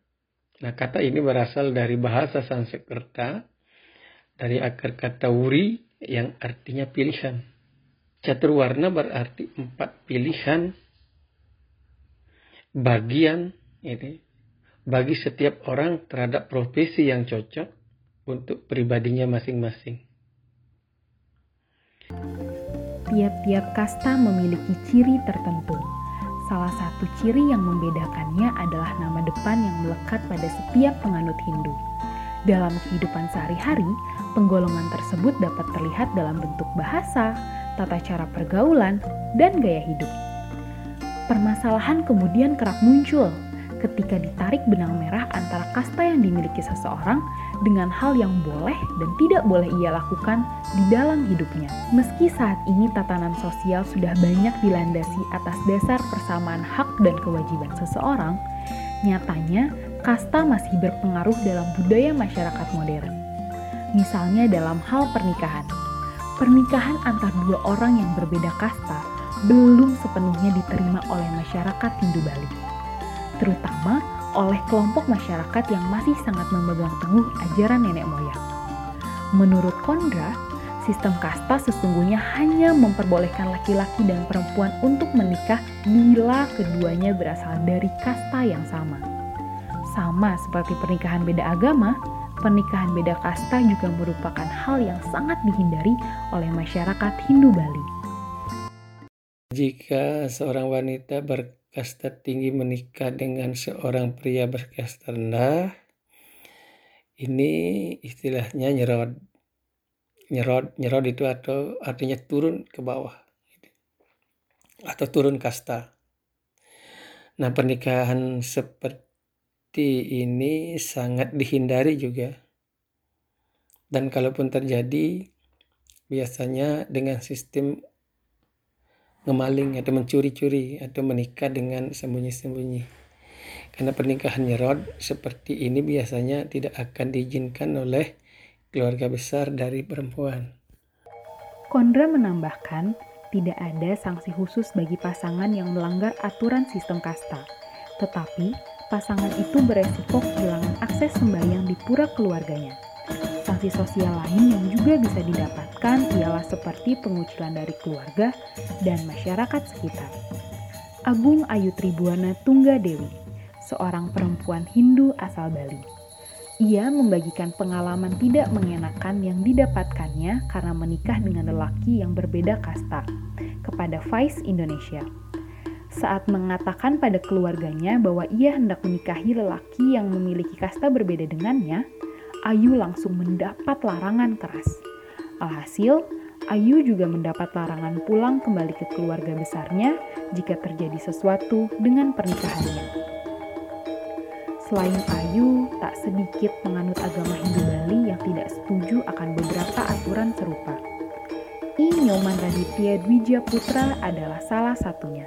Nah, kata ini berasal dari bahasa Sanskerta, dari akar kata wuri yang artinya pilihan. Catur warna berarti empat pilihan bagian ini bagi setiap orang terhadap profesi yang cocok untuk pribadinya masing-masing. Tiap-tiap kasta memiliki ciri tertentu Salah satu ciri yang membedakannya adalah nama depan yang melekat pada setiap penganut Hindu. Dalam kehidupan sehari-hari, penggolongan tersebut dapat terlihat dalam bentuk bahasa, tata cara pergaulan, dan gaya hidup. Permasalahan kemudian kerap muncul ketika ditarik benang merah antara kasta yang dimiliki seseorang dengan hal yang boleh dan tidak boleh ia lakukan di dalam hidupnya. Meski saat ini tatanan sosial sudah banyak dilandasi atas dasar persamaan hak dan kewajiban seseorang, nyatanya kasta masih berpengaruh dalam budaya masyarakat modern. Misalnya dalam hal pernikahan. Pernikahan antar dua orang yang berbeda kasta belum sepenuhnya diterima oleh masyarakat Hindu Bali. Terutama oleh kelompok masyarakat yang masih sangat memegang teguh ajaran nenek moyang. Menurut Kondra, sistem kasta sesungguhnya hanya memperbolehkan laki-laki dan perempuan untuk menikah bila keduanya berasal dari kasta yang sama. Sama seperti pernikahan beda agama, pernikahan beda kasta juga merupakan hal yang sangat dihindari oleh masyarakat Hindu Bali. Jika seorang wanita ber kasta tinggi menikah dengan seorang pria berkasta rendah, ini istilahnya nyerot. Nyerot, nyerot itu atau artinya turun ke bawah. Atau turun kasta. Nah pernikahan seperti ini sangat dihindari juga. Dan kalaupun terjadi, biasanya dengan sistem ngemaling atau mencuri-curi atau menikah dengan sembunyi-sembunyi. Karena pernikahan nyerot seperti ini biasanya tidak akan diizinkan oleh keluarga besar dari perempuan. Kondra menambahkan, tidak ada sanksi khusus bagi pasangan yang melanggar aturan sistem kasta. Tetapi, pasangan itu beresiko kehilangan akses sembahyang di pura keluarganya. Sanksi sosial lain yang juga bisa didapatkan ialah seperti pengucilan dari keluarga dan masyarakat sekitar. Agung Ayu Tribuana Tunggadewi, seorang perempuan Hindu asal Bali. Ia membagikan pengalaman tidak mengenakan yang didapatkannya karena menikah dengan lelaki yang berbeda kasta kepada Vice Indonesia. Saat mengatakan pada keluarganya bahwa ia hendak menikahi lelaki yang memiliki kasta berbeda dengannya, Ayu langsung mendapat larangan keras. Alhasil, Ayu juga mendapat larangan pulang kembali ke keluarga besarnya jika terjadi sesuatu dengan pernikahannya. Selain Ayu, tak sedikit penganut agama Hindu Bali yang tidak setuju akan beberapa aturan serupa. I Nyoman Raditya Dwija Putra adalah salah satunya.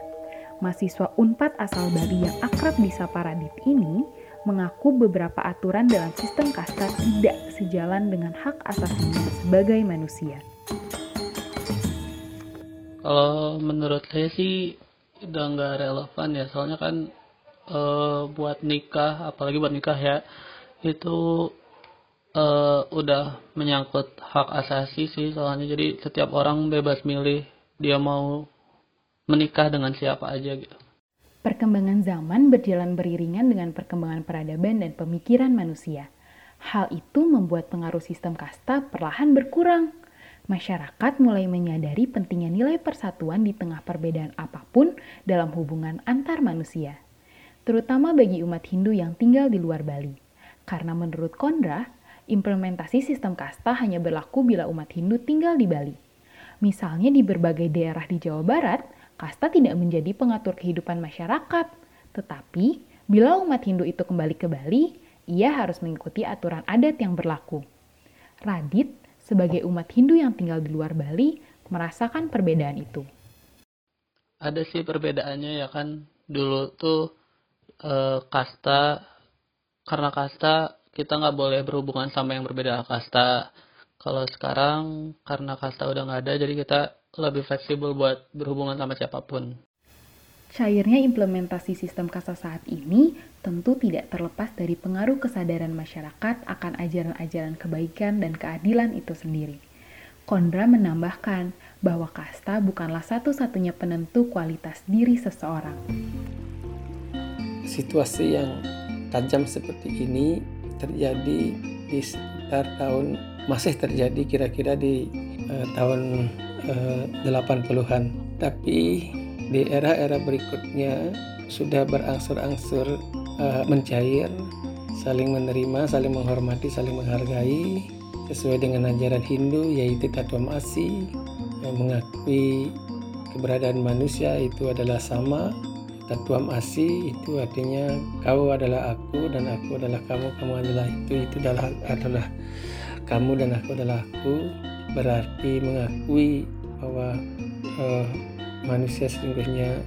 Mahasiswa UNPAD asal Bali yang akrab di sapa Radit ini mengaku beberapa aturan dalam sistem kasta tidak sejalan dengan hak asasinya sebagai manusia. Kalau menurut saya sih udah nggak relevan ya, soalnya kan uh, buat nikah apalagi buat nikah ya itu uh, udah menyangkut hak asasi sih soalnya jadi setiap orang bebas milih dia mau menikah dengan siapa aja gitu. Perkembangan zaman berjalan beriringan dengan perkembangan peradaban dan pemikiran manusia. Hal itu membuat pengaruh sistem kasta perlahan berkurang. Masyarakat mulai menyadari pentingnya nilai persatuan di tengah perbedaan apa pun dalam hubungan antar manusia, terutama bagi umat Hindu yang tinggal di luar Bali. Karena menurut Kondra, implementasi sistem kasta hanya berlaku bila umat Hindu tinggal di Bali. Misalnya di berbagai daerah di Jawa Barat, kasta tidak menjadi pengatur kehidupan masyarakat. Tetapi, bila umat Hindu itu kembali ke Bali, ia harus mengikuti aturan adat yang berlaku. Radit, sebagai umat Hindu yang tinggal di luar Bali, merasakan perbedaan itu. Ada sih perbedaannya ya kan. Dulu tuh e, kasta, karena kasta kita nggak boleh berhubungan sama yang berbeda kasta. Kalau sekarang karena kasta udah nggak ada, jadi kita lebih fleksibel buat berhubungan sama siapa pun. Cairnya implementasi sistem kasta saat ini tentu tidak terlepas dari pengaruh kesadaran masyarakat akan ajaran-ajaran kebaikan dan keadilan itu sendiri. Kondra menambahkan bahwa kasta bukanlah satu-satunya penentu kualitas diri seseorang. Situasi yang tajam seperti ini terjadi di sekitar tahun masih terjadi kira-kira di uh, tahun uh, 80-an. Tapi di era-era berikutnya sudah berangsur-angsur uh, mencair, saling menerima, saling menghormati, saling menghargai sesuai dengan ajaran Hindu yaitu Tattva Asi yang mengakui keberadaan manusia itu adalah sama Tatuam Asi itu artinya kau adalah aku dan aku adalah kamu kamu adalah itu itu adalah adalah kamu dan aku adalah aku berarti mengakui bahwa uh, manusia sesungguhnya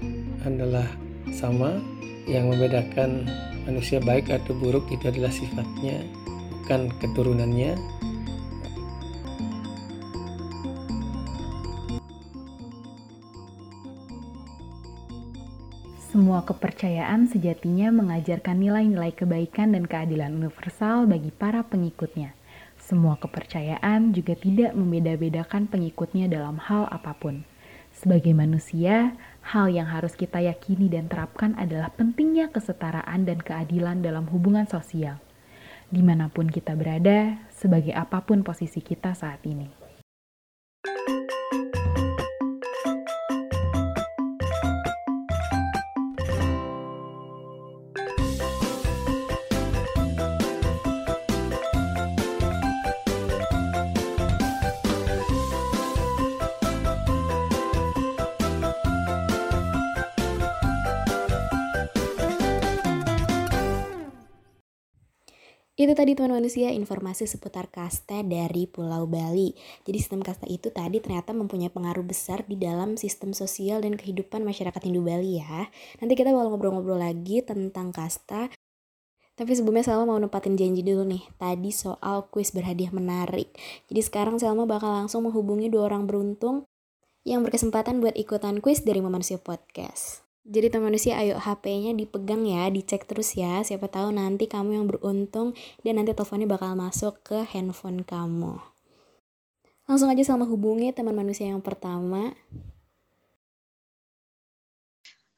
adalah sama yang membedakan manusia baik atau buruk itu adalah sifatnya bukan keturunannya Semua kepercayaan sejatinya mengajarkan nilai-nilai kebaikan dan keadilan universal bagi para pengikutnya. Semua kepercayaan juga tidak membeda-bedakan pengikutnya dalam hal apa pun. Sebagai manusia, hal yang harus kita yakini dan terapkan adalah pentingnya kesetaraan dan keadilan dalam hubungan sosial. Di mana pun kita berada, sebagai apa pun posisi kita saat ini. Itu tadi teman manusia informasi seputar kasta dari Pulau Bali. Jadi sistem kasta itu tadi ternyata mempunyai pengaruh besar di dalam sistem sosial dan kehidupan masyarakat Hindu Bali ya. Nanti kita bakal ngobrol-ngobrol lagi tentang kasta. Tapi sebelumnya Selma mau nempatin janji dulu nih. Tadi soal kuis berhadiah menarik. Jadi sekarang Selma bakal langsung menghubungi dua orang beruntung yang berkesempatan buat ikutan kuis dari Manusia Podcast. Jadi teman manusia ayo HP-nya dipegang ya, dicek terus ya. Siapa tahu nanti kamu yang beruntung dan nanti teleponnya bakal masuk ke handphone kamu. Langsung aja sama hubungi teman manusia yang pertama.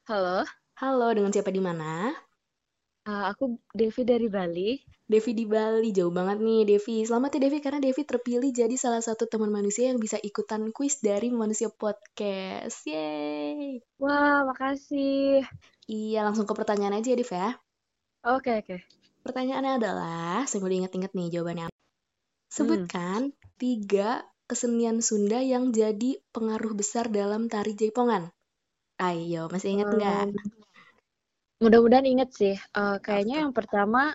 Halo. Halo, dengan siapa di mana? Uh, aku Devi dari Bali. Devi di Bali, jauh banget nih Devi. Selamat ya Devi, karena Devi terpilih jadi salah satu teman manusia yang bisa ikutan kuis dari Manusia Podcast. Yeay! Wah, makasih. Iya, langsung ke pertanyaan aja ya Dev ya. Oke, okay, oke. Okay. Pertanyaannya adalah, saya udah inget-inget nih jawabannya. Sebutkan hmm. tiga kesenian Sunda yang jadi pengaruh besar dalam tari jaipongan. Ayo, masih inget nggak? Um, Mudah-mudahan inget sih. Uh, kayaknya yang pertama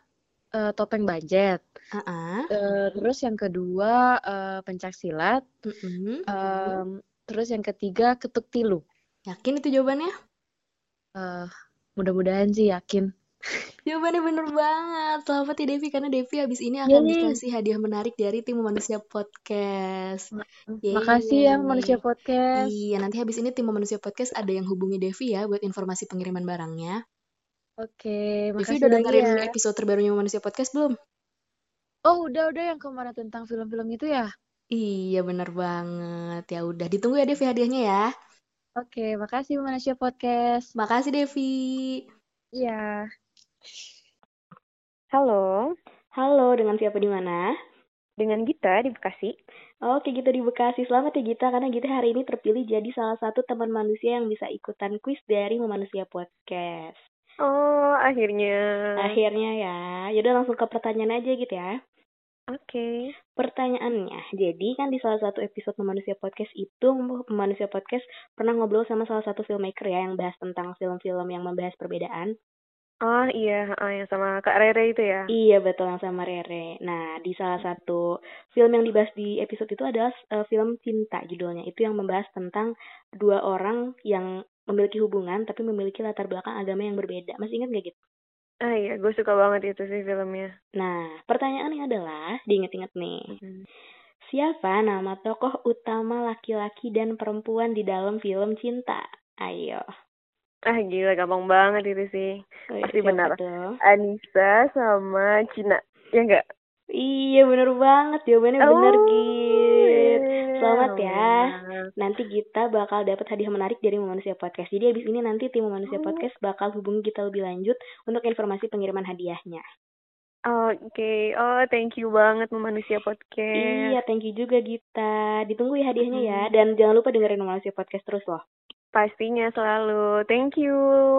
uh, topeng bajet. Uh-uh. Uh, terus yang kedua uh, pencak silat. Uh-uh. Um, terus yang ketiga ketuk tilu. Yakin itu jawabannya? Uh, mudah-mudahan sih yakin. Jawabannya bener banget. Selamat ya Devi karena Devi habis ini akan Yeay. dikasih hadiah menarik dari tim Manusia Podcast. Yeay. Makasih ya Manusia Podcast. Iya, nanti habis ini tim Manusia Podcast ada yang hubungi Devi ya buat informasi pengiriman barangnya. Oke, makasih udah lagi dengerin ya. episode terbarunya Manusia Podcast belum? Oh, udah udah yang kemarin tentang film-film itu ya? Iya, bener banget. Ya udah, ditunggu ya Devi hadiahnya ya. Oke, makasih Manusia Podcast. Makasih Devi. Iya. Halo. Halo, dengan siapa di mana? Dengan Gita di Bekasi. Oke, Gita di Bekasi. Selamat ya Gita, karena Gita hari ini terpilih jadi salah satu teman manusia yang bisa ikutan kuis dari Memanusia Podcast. Oh, akhirnya. Akhirnya ya. Yaudah langsung ke pertanyaan aja gitu ya. Oke. Okay. Pertanyaannya, jadi kan di salah satu episode Memanusia Podcast itu, Memanusia Podcast pernah ngobrol sama salah satu filmmaker ya yang bahas tentang film-film yang membahas perbedaan. Oh iya, oh, yang sama Kak Rere itu ya? Iya betul yang sama Rere. Nah di salah satu film yang dibahas di episode itu adalah uh, film Cinta judulnya. Itu yang membahas tentang dua orang yang memiliki hubungan tapi memiliki latar belakang agama yang berbeda. Masih ingat gak gitu? Ah iya, gue suka banget itu sih filmnya. Nah pertanyaannya adalah, diinget-inget nih. Hmm. Siapa nama tokoh utama laki-laki dan perempuan di dalam film Cinta? Ayo. Ah gila gampang banget itu sih. Oh, Pasti benar. Tuh? Anissa sama Cina. Ya enggak? Iya bener banget jawabannya oh, bener Git. Selamat ya. Nanti kita bakal dapat hadiah menarik dari Manusia Podcast. Jadi abis ini nanti tim Manusia oh. Podcast bakal hubungi kita lebih lanjut untuk informasi pengiriman hadiahnya. Oke, okay. oh thank you banget Manusia Podcast. Iya, thank you juga Gita. Ditunggu ya hadiahnya hmm. ya. Dan jangan lupa dengerin Manusia Podcast terus loh. Pastinya selalu. Thank you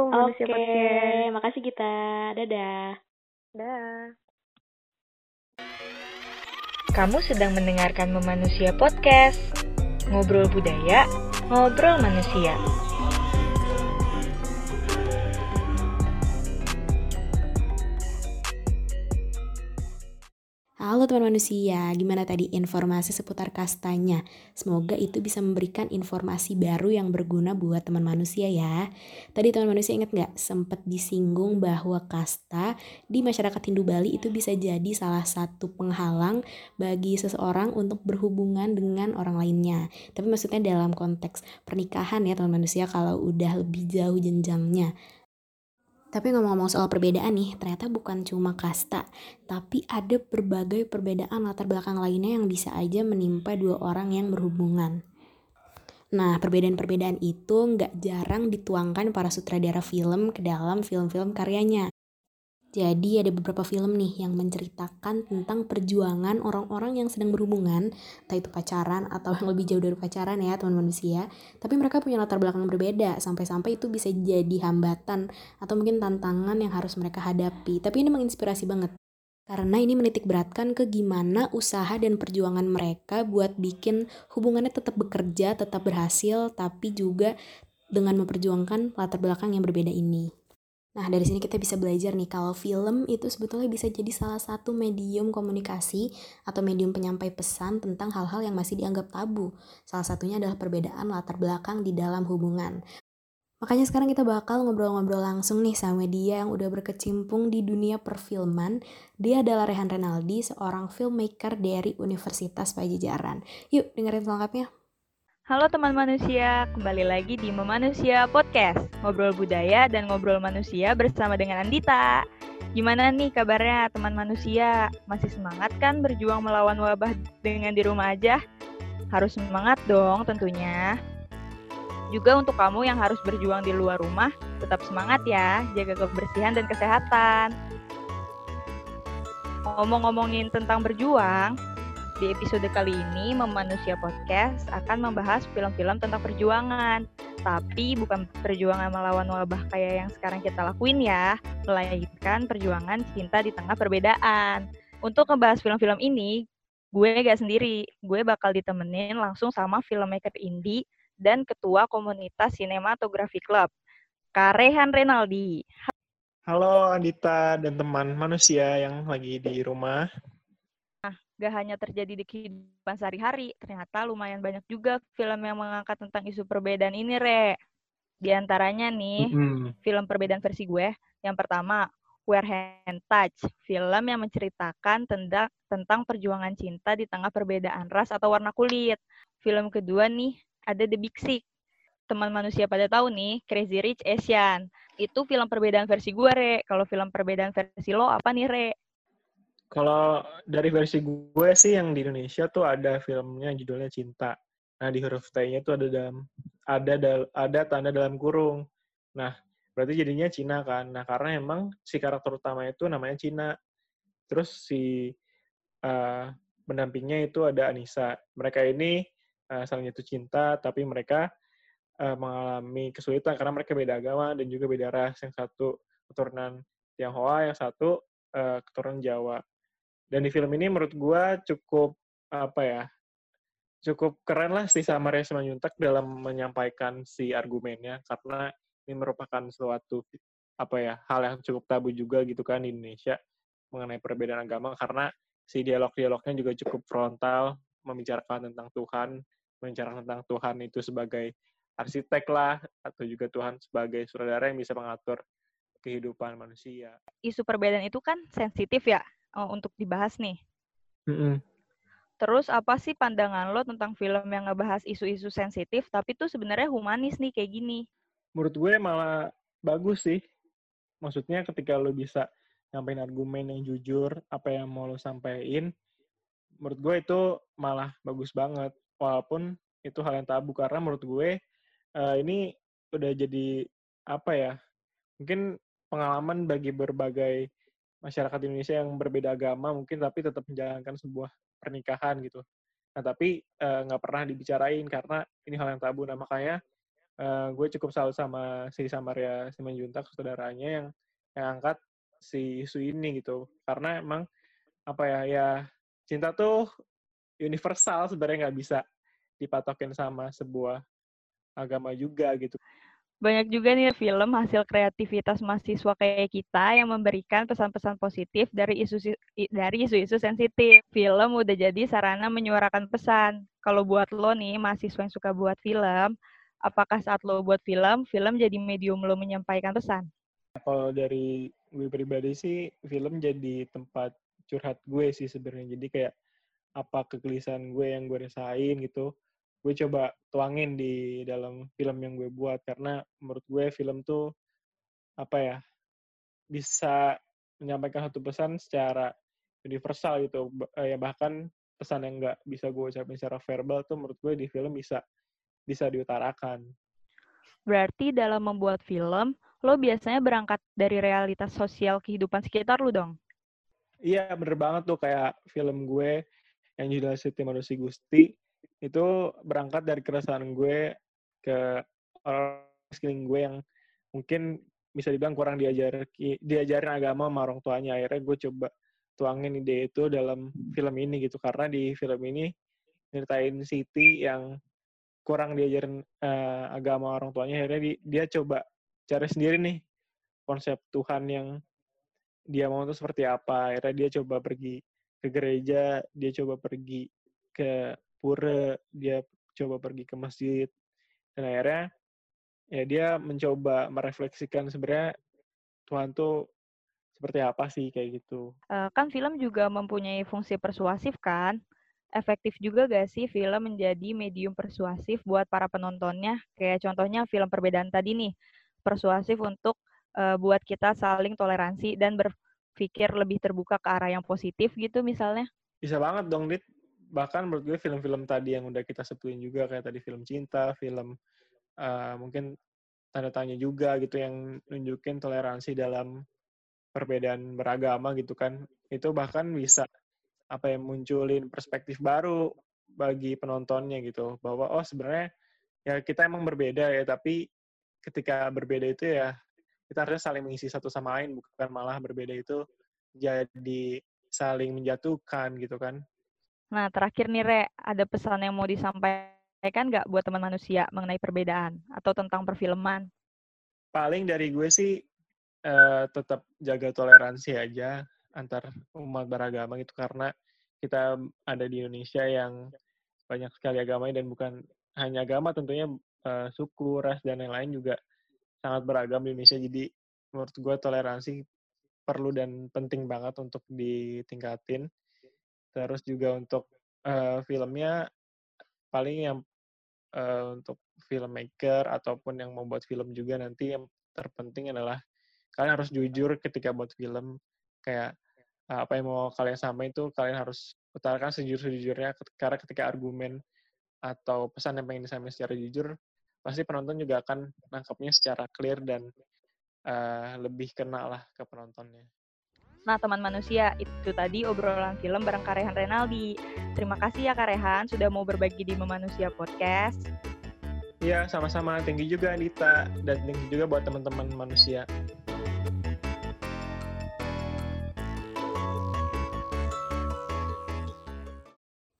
Manusia Oke, Podcast. makasih kita. Dadah. Dah. Kamu sedang mendengarkan Memanusia Podcast. Ngobrol budaya, ngobrol manusia. Halo teman manusia, gimana tadi informasi seputar kastanya? Semoga itu bisa memberikan informasi baru yang berguna buat teman manusia ya. Tadi teman manusia ingat nggak sempat disinggung bahwa kasta di masyarakat Hindu Bali itu bisa jadi salah satu penghalang bagi seseorang untuk berhubungan dengan orang lainnya. Tapi maksudnya dalam konteks pernikahan ya teman manusia kalau udah lebih jauh jenjangnya. Tapi ngomong-ngomong soal perbedaan nih, ternyata bukan cuma kasta, tapi ada berbagai perbedaan latar belakang lainnya yang bisa aja menimpa dua orang yang berhubungan. Nah, perbedaan-perbedaan itu nggak jarang dituangkan para sutradara film ke dalam film-film karyanya. Jadi ada beberapa film nih yang menceritakan tentang perjuangan orang-orang yang sedang berhubungan, entah itu pacaran atau yang lebih jauh dari pacaran ya teman manusia. Tapi mereka punya latar belakang berbeda, sampai-sampai itu bisa jadi hambatan atau mungkin tantangan yang harus mereka hadapi. Tapi ini menginspirasi banget. Karena ini menitik beratkan ke gimana usaha dan perjuangan mereka buat bikin hubungannya tetap bekerja, tetap berhasil, tapi juga dengan memperjuangkan latar belakang yang berbeda ini. Nah, dari sini kita bisa belajar nih kalau film itu sebetulnya bisa jadi salah satu medium komunikasi atau medium penyampai pesan tentang hal-hal yang masih dianggap tabu. Salah satunya adalah perbedaan latar belakang di dalam hubungan. Makanya sekarang kita bakal ngobrol-ngobrol langsung nih sama dia yang udah berkecimpung di dunia perfilman. Dia adalah Rehan Renaldi, seorang filmmaker dari Universitas Pajajaran. Yuk dengerin selengkapnya. Halo teman manusia, kembali lagi di Memanusia Podcast. Ngobrol budaya dan ngobrol manusia bersama dengan Andita. Gimana nih kabarnya teman manusia? Masih semangat kan berjuang melawan wabah dengan di rumah aja? Harus semangat dong tentunya. Juga untuk kamu yang harus berjuang di luar rumah, tetap semangat ya, jaga kebersihan dan kesehatan. Ngomong-ngomongin tentang berjuang, di episode kali ini, Memanusia Podcast akan membahas film-film tentang perjuangan. Tapi bukan perjuangan melawan wabah kayak yang sekarang kita lakuin ya, melainkan perjuangan cinta di tengah perbedaan. Untuk ngebahas film-film ini, gue gak sendiri. Gue bakal ditemenin langsung sama filmmaker indie dan ketua komunitas sinematografi club, Karehan Renaldi. Halo Andita dan teman manusia yang lagi di rumah gak hanya terjadi di kehidupan sehari-hari, ternyata lumayan banyak juga film yang mengangkat tentang isu perbedaan ini, Re. Di antaranya nih, mm-hmm. film perbedaan versi gue. Yang pertama, Where Hand Touch, film yang menceritakan tentang, tentang perjuangan cinta di tengah perbedaan ras atau warna kulit. Film kedua nih, ada The Big Sick, teman manusia pada tahu nih, Crazy Rich Asian. Itu film perbedaan versi gue, Re. Kalau film perbedaan versi lo apa nih, Re? Kalau dari versi gue sih yang di Indonesia tuh ada filmnya judulnya Cinta. Nah, di huruf T-nya tuh ada dalam ada ada tanda dalam kurung. Nah, berarti jadinya Cina kan. Nah, karena emang si karakter utama itu namanya Cina. Terus si uh, pendampingnya itu ada Anissa. Mereka ini uh, saling jatuh cinta, tapi mereka uh, mengalami kesulitan karena mereka beda agama dan juga beda ras. Yang satu keturunan Tionghoa, yang satu uh, keturunan Jawa. Dan di film ini menurut gue cukup apa ya, cukup keren lah si Samaria Simanjuntak dalam menyampaikan si argumennya. Karena ini merupakan suatu apa ya hal yang cukup tabu juga gitu kan di Indonesia mengenai perbedaan agama. Karena si dialog-dialognya juga cukup frontal membicarakan tentang Tuhan, membicarakan tentang Tuhan itu sebagai arsitek lah atau juga Tuhan sebagai saudara yang bisa mengatur kehidupan manusia. Isu perbedaan itu kan sensitif ya uh, untuk dibahas nih. Mm -hmm. Terus apa sih pandangan lo tentang film yang ngebahas isu-isu sensitif tapi tuh sebenarnya humanis nih kayak gini? Menurut gue malah bagus sih. Maksudnya ketika lo bisa nyampein argumen yang jujur, apa yang mau lo sampaikan, menurut gue itu malah bagus banget. Walaupun itu hal yang tabu karena menurut gue uh, ini udah jadi apa ya mungkin pengalaman bagi berbagai masyarakat Indonesia yang berbeda agama mungkin tapi tetap menjalankan sebuah pernikahan gitu. Nah tapi eh, nggak uh, pernah dibicarain karena ini hal yang tabu. Nah makanya uh, gue cukup salut sama si Samaria Simanjuntak saudaranya yang yang angkat si isu ini gitu. Karena emang apa ya ya cinta tuh universal sebenarnya nggak bisa dipatokin sama sebuah agama juga gitu. Banyak juga nih film hasil kreativitas mahasiswa kayak kita yang memberikan pesan-pesan positif dari isu dari isu-isu sensitif. Film udah jadi sarana menyuarakan pesan. Kalau buat lo nih mahasiswa yang suka buat film, apakah saat lo buat film, film jadi medium lo menyampaikan pesan? Kalau dari gue pribadi sih, film jadi tempat curhat gue sih sebenarnya. Jadi kayak apa kegelisahan gue yang gue rasain gitu gue coba tuangin di dalam film yang gue buat karena menurut gue film tuh apa ya bisa menyampaikan satu pesan secara universal gitu ya bahkan pesan yang nggak bisa gue ucapin secara verbal tuh menurut gue di film bisa bisa diutarakan. Berarti dalam membuat film, lo biasanya berangkat dari realitas sosial kehidupan sekitar lo dong? Iya, bener banget tuh kayak film gue yang judulnya Siti Manusia Gusti itu berangkat dari keresahan gue ke orang sekeliling gue yang mungkin bisa dibilang kurang diajar diajarin agama sama orang tuanya. Akhirnya gue coba tuangin ide itu dalam film ini gitu. Karena di film ini nyeritain Siti yang kurang diajarin uh, agama orang tuanya. Akhirnya di, dia coba cari sendiri nih konsep Tuhan yang dia mau itu seperti apa. Akhirnya dia coba pergi ke gereja dia coba pergi ke pura, dia coba pergi ke masjid, dan akhirnya ya dia mencoba merefleksikan sebenarnya Tuhan tuh seperti apa sih kayak gitu. Uh, kan film juga mempunyai fungsi persuasif kan? Efektif juga gak sih film menjadi medium persuasif buat para penontonnya? Kayak contohnya film perbedaan tadi nih, persuasif untuk uh, buat kita saling toleransi dan berpikir lebih terbuka ke arah yang positif gitu misalnya. Bisa banget dong, Dit bahkan menurut gue film-film tadi yang udah kita sebutin juga kayak tadi film cinta, film uh, mungkin tanda tanya juga gitu yang nunjukin toleransi dalam perbedaan beragama gitu kan. Itu bahkan bisa apa yang munculin perspektif baru bagi penontonnya gitu. Bahwa oh sebenarnya ya kita emang berbeda ya tapi ketika berbeda itu ya kita harusnya saling mengisi satu sama lain bukan malah berbeda itu jadi saling menjatuhkan gitu kan Nah, terakhir nih, Re, ada pesan yang mau disampaikan nggak buat teman manusia mengenai perbedaan atau tentang perfilman? Paling dari gue sih uh, tetap jaga toleransi aja antar umat beragama gitu karena kita ada di Indonesia yang banyak sekali agamanya dan bukan hanya agama tentunya uh, suku, ras dan yang lain juga sangat beragam di Indonesia. Jadi menurut gue toleransi perlu dan penting banget untuk ditingkatin Terus juga untuk uh, filmnya paling yang uh, untuk filmmaker ataupun yang membuat film juga nanti yang terpenting adalah kalian harus jujur ketika buat film kayak uh, apa yang mau kalian sampaikan itu kalian harus utarakan sejujur-sejujurnya karena ketika argumen atau pesan yang pengen disampaikan secara jujur pasti penonton juga akan nangkapnya secara clear dan uh, lebih kena lah ke penontonnya. Nah, teman manusia, itu tadi obrolan film bareng Karehan Renaldi. Terima kasih ya Karehan sudah mau berbagi di Memanusia Podcast. Iya, sama-sama. Tinggi juga Anita dan tinggi juga buat teman-teman manusia.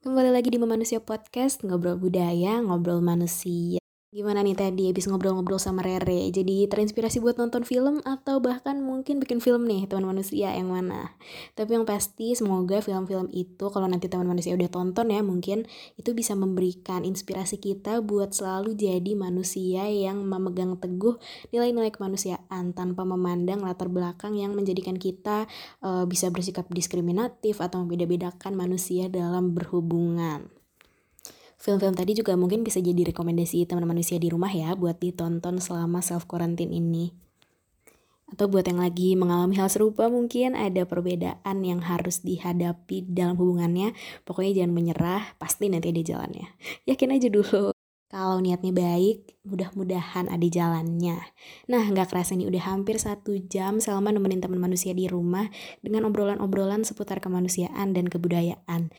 Kembali lagi di Memanusia Podcast, ngobrol budaya, ngobrol manusia. Gimana nih tadi habis ngobrol-ngobrol sama Rere? Jadi terinspirasi buat nonton film atau bahkan mungkin bikin film nih teman manusia yang mana? Tapi yang pasti semoga film-film itu kalau nanti teman manusia udah tonton ya mungkin itu bisa memberikan inspirasi kita buat selalu jadi manusia yang memegang teguh nilai-nilai kemanusiaan tanpa memandang latar belakang yang menjadikan kita uh, bisa bersikap diskriminatif atau membeda-bedakan manusia dalam berhubungan film-film tadi juga mungkin bisa jadi rekomendasi teman-teman manusia di rumah ya buat ditonton selama self quarantine ini. Atau buat yang lagi mengalami hal serupa mungkin ada perbedaan yang harus dihadapi dalam hubungannya. Pokoknya jangan menyerah, pasti nanti ada jalannya. Yakin aja dulu. Kalau niatnya baik, mudah-mudahan ada jalannya. Nah, nggak kerasa nih udah hampir satu jam selama nemenin teman manusia di rumah dengan obrolan-obrolan seputar kemanusiaan dan kebudayaan.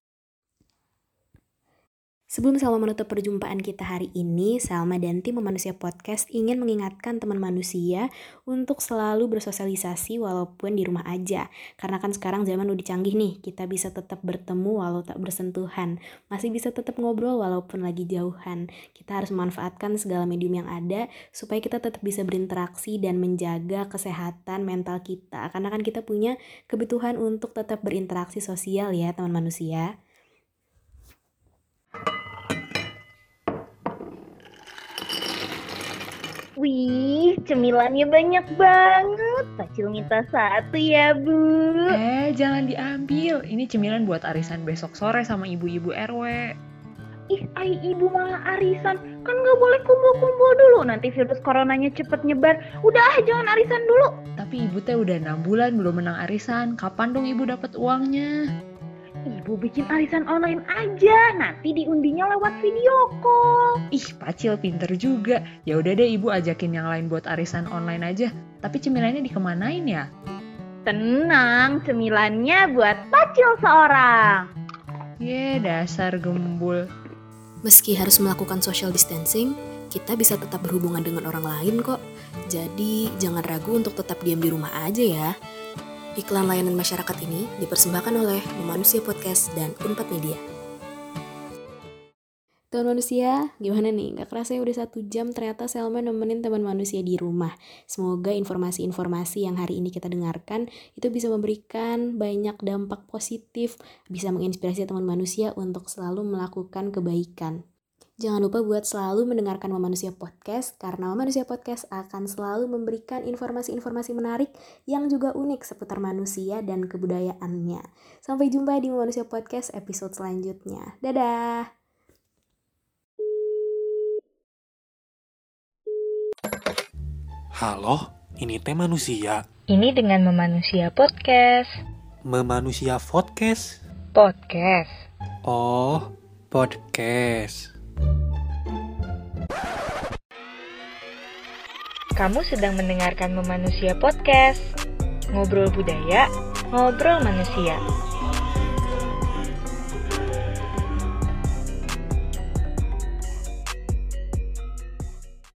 Sebelum Salma menutup perjumpaan kita hari ini, Salma dan tim Manusia Podcast ingin mengingatkan teman manusia untuk selalu bersosialisasi walaupun di rumah aja. Karena kan sekarang zaman udah canggih nih, kita bisa tetap bertemu walau tak bersentuhan. Masih bisa tetap ngobrol walaupun lagi jauhan. Kita harus memanfaatkan segala medium yang ada supaya kita tetap bisa berinteraksi dan menjaga kesehatan mental kita. Karena kan kita punya kebutuhan untuk tetap berinteraksi sosial ya teman manusia. Wih, cemilannya banyak banget. Pacil minta satu ya, Bu. Eh, jangan diambil. Ini cemilan buat arisan besok sore sama ibu-ibu RW. Ih, ay ibu malah arisan. Kan nggak boleh kumpul-kumpul dulu. Nanti virus coronanya cepet nyebar. Udah, jangan arisan dulu. Tapi ibu teh udah 6 bulan belum menang arisan. Kapan dong ibu dapat uangnya? Ibu bikin arisan online aja, nanti diundinya lewat video call. Ih, Pacil pinter juga. Ya udah deh ibu ajakin yang lain buat arisan online aja. Tapi cemilannya dikemanain ya? Tenang, cemilannya buat Pacil seorang. Ye, dasar gembul. Meski harus melakukan social distancing, kita bisa tetap berhubungan dengan orang lain kok. Jadi, jangan ragu untuk tetap diam di rumah aja ya. Iklan layanan masyarakat ini dipersembahkan oleh Manusia Podcast dan Unpad Media. Teman manusia, gimana nih? Gak kerasa ya udah satu jam ternyata Selma nemenin teman manusia di rumah. Semoga informasi-informasi yang hari ini kita dengarkan itu bisa memberikan banyak dampak positif, bisa menginspirasi teman manusia untuk selalu melakukan kebaikan. Jangan lupa buat selalu mendengarkan Manusia Podcast karena Manusia Podcast akan selalu memberikan informasi-informasi menarik yang juga unik seputar manusia dan kebudayaannya. Sampai jumpa di Manusia Podcast episode selanjutnya. Dadah. Halo, ini teh manusia. Ini dengan Memanusia Podcast. Memanusia Podcast. Podcast. Oh, podcast. Kamu sedang mendengarkan Memanusia Podcast. Ngobrol budaya, ngobrol manusia.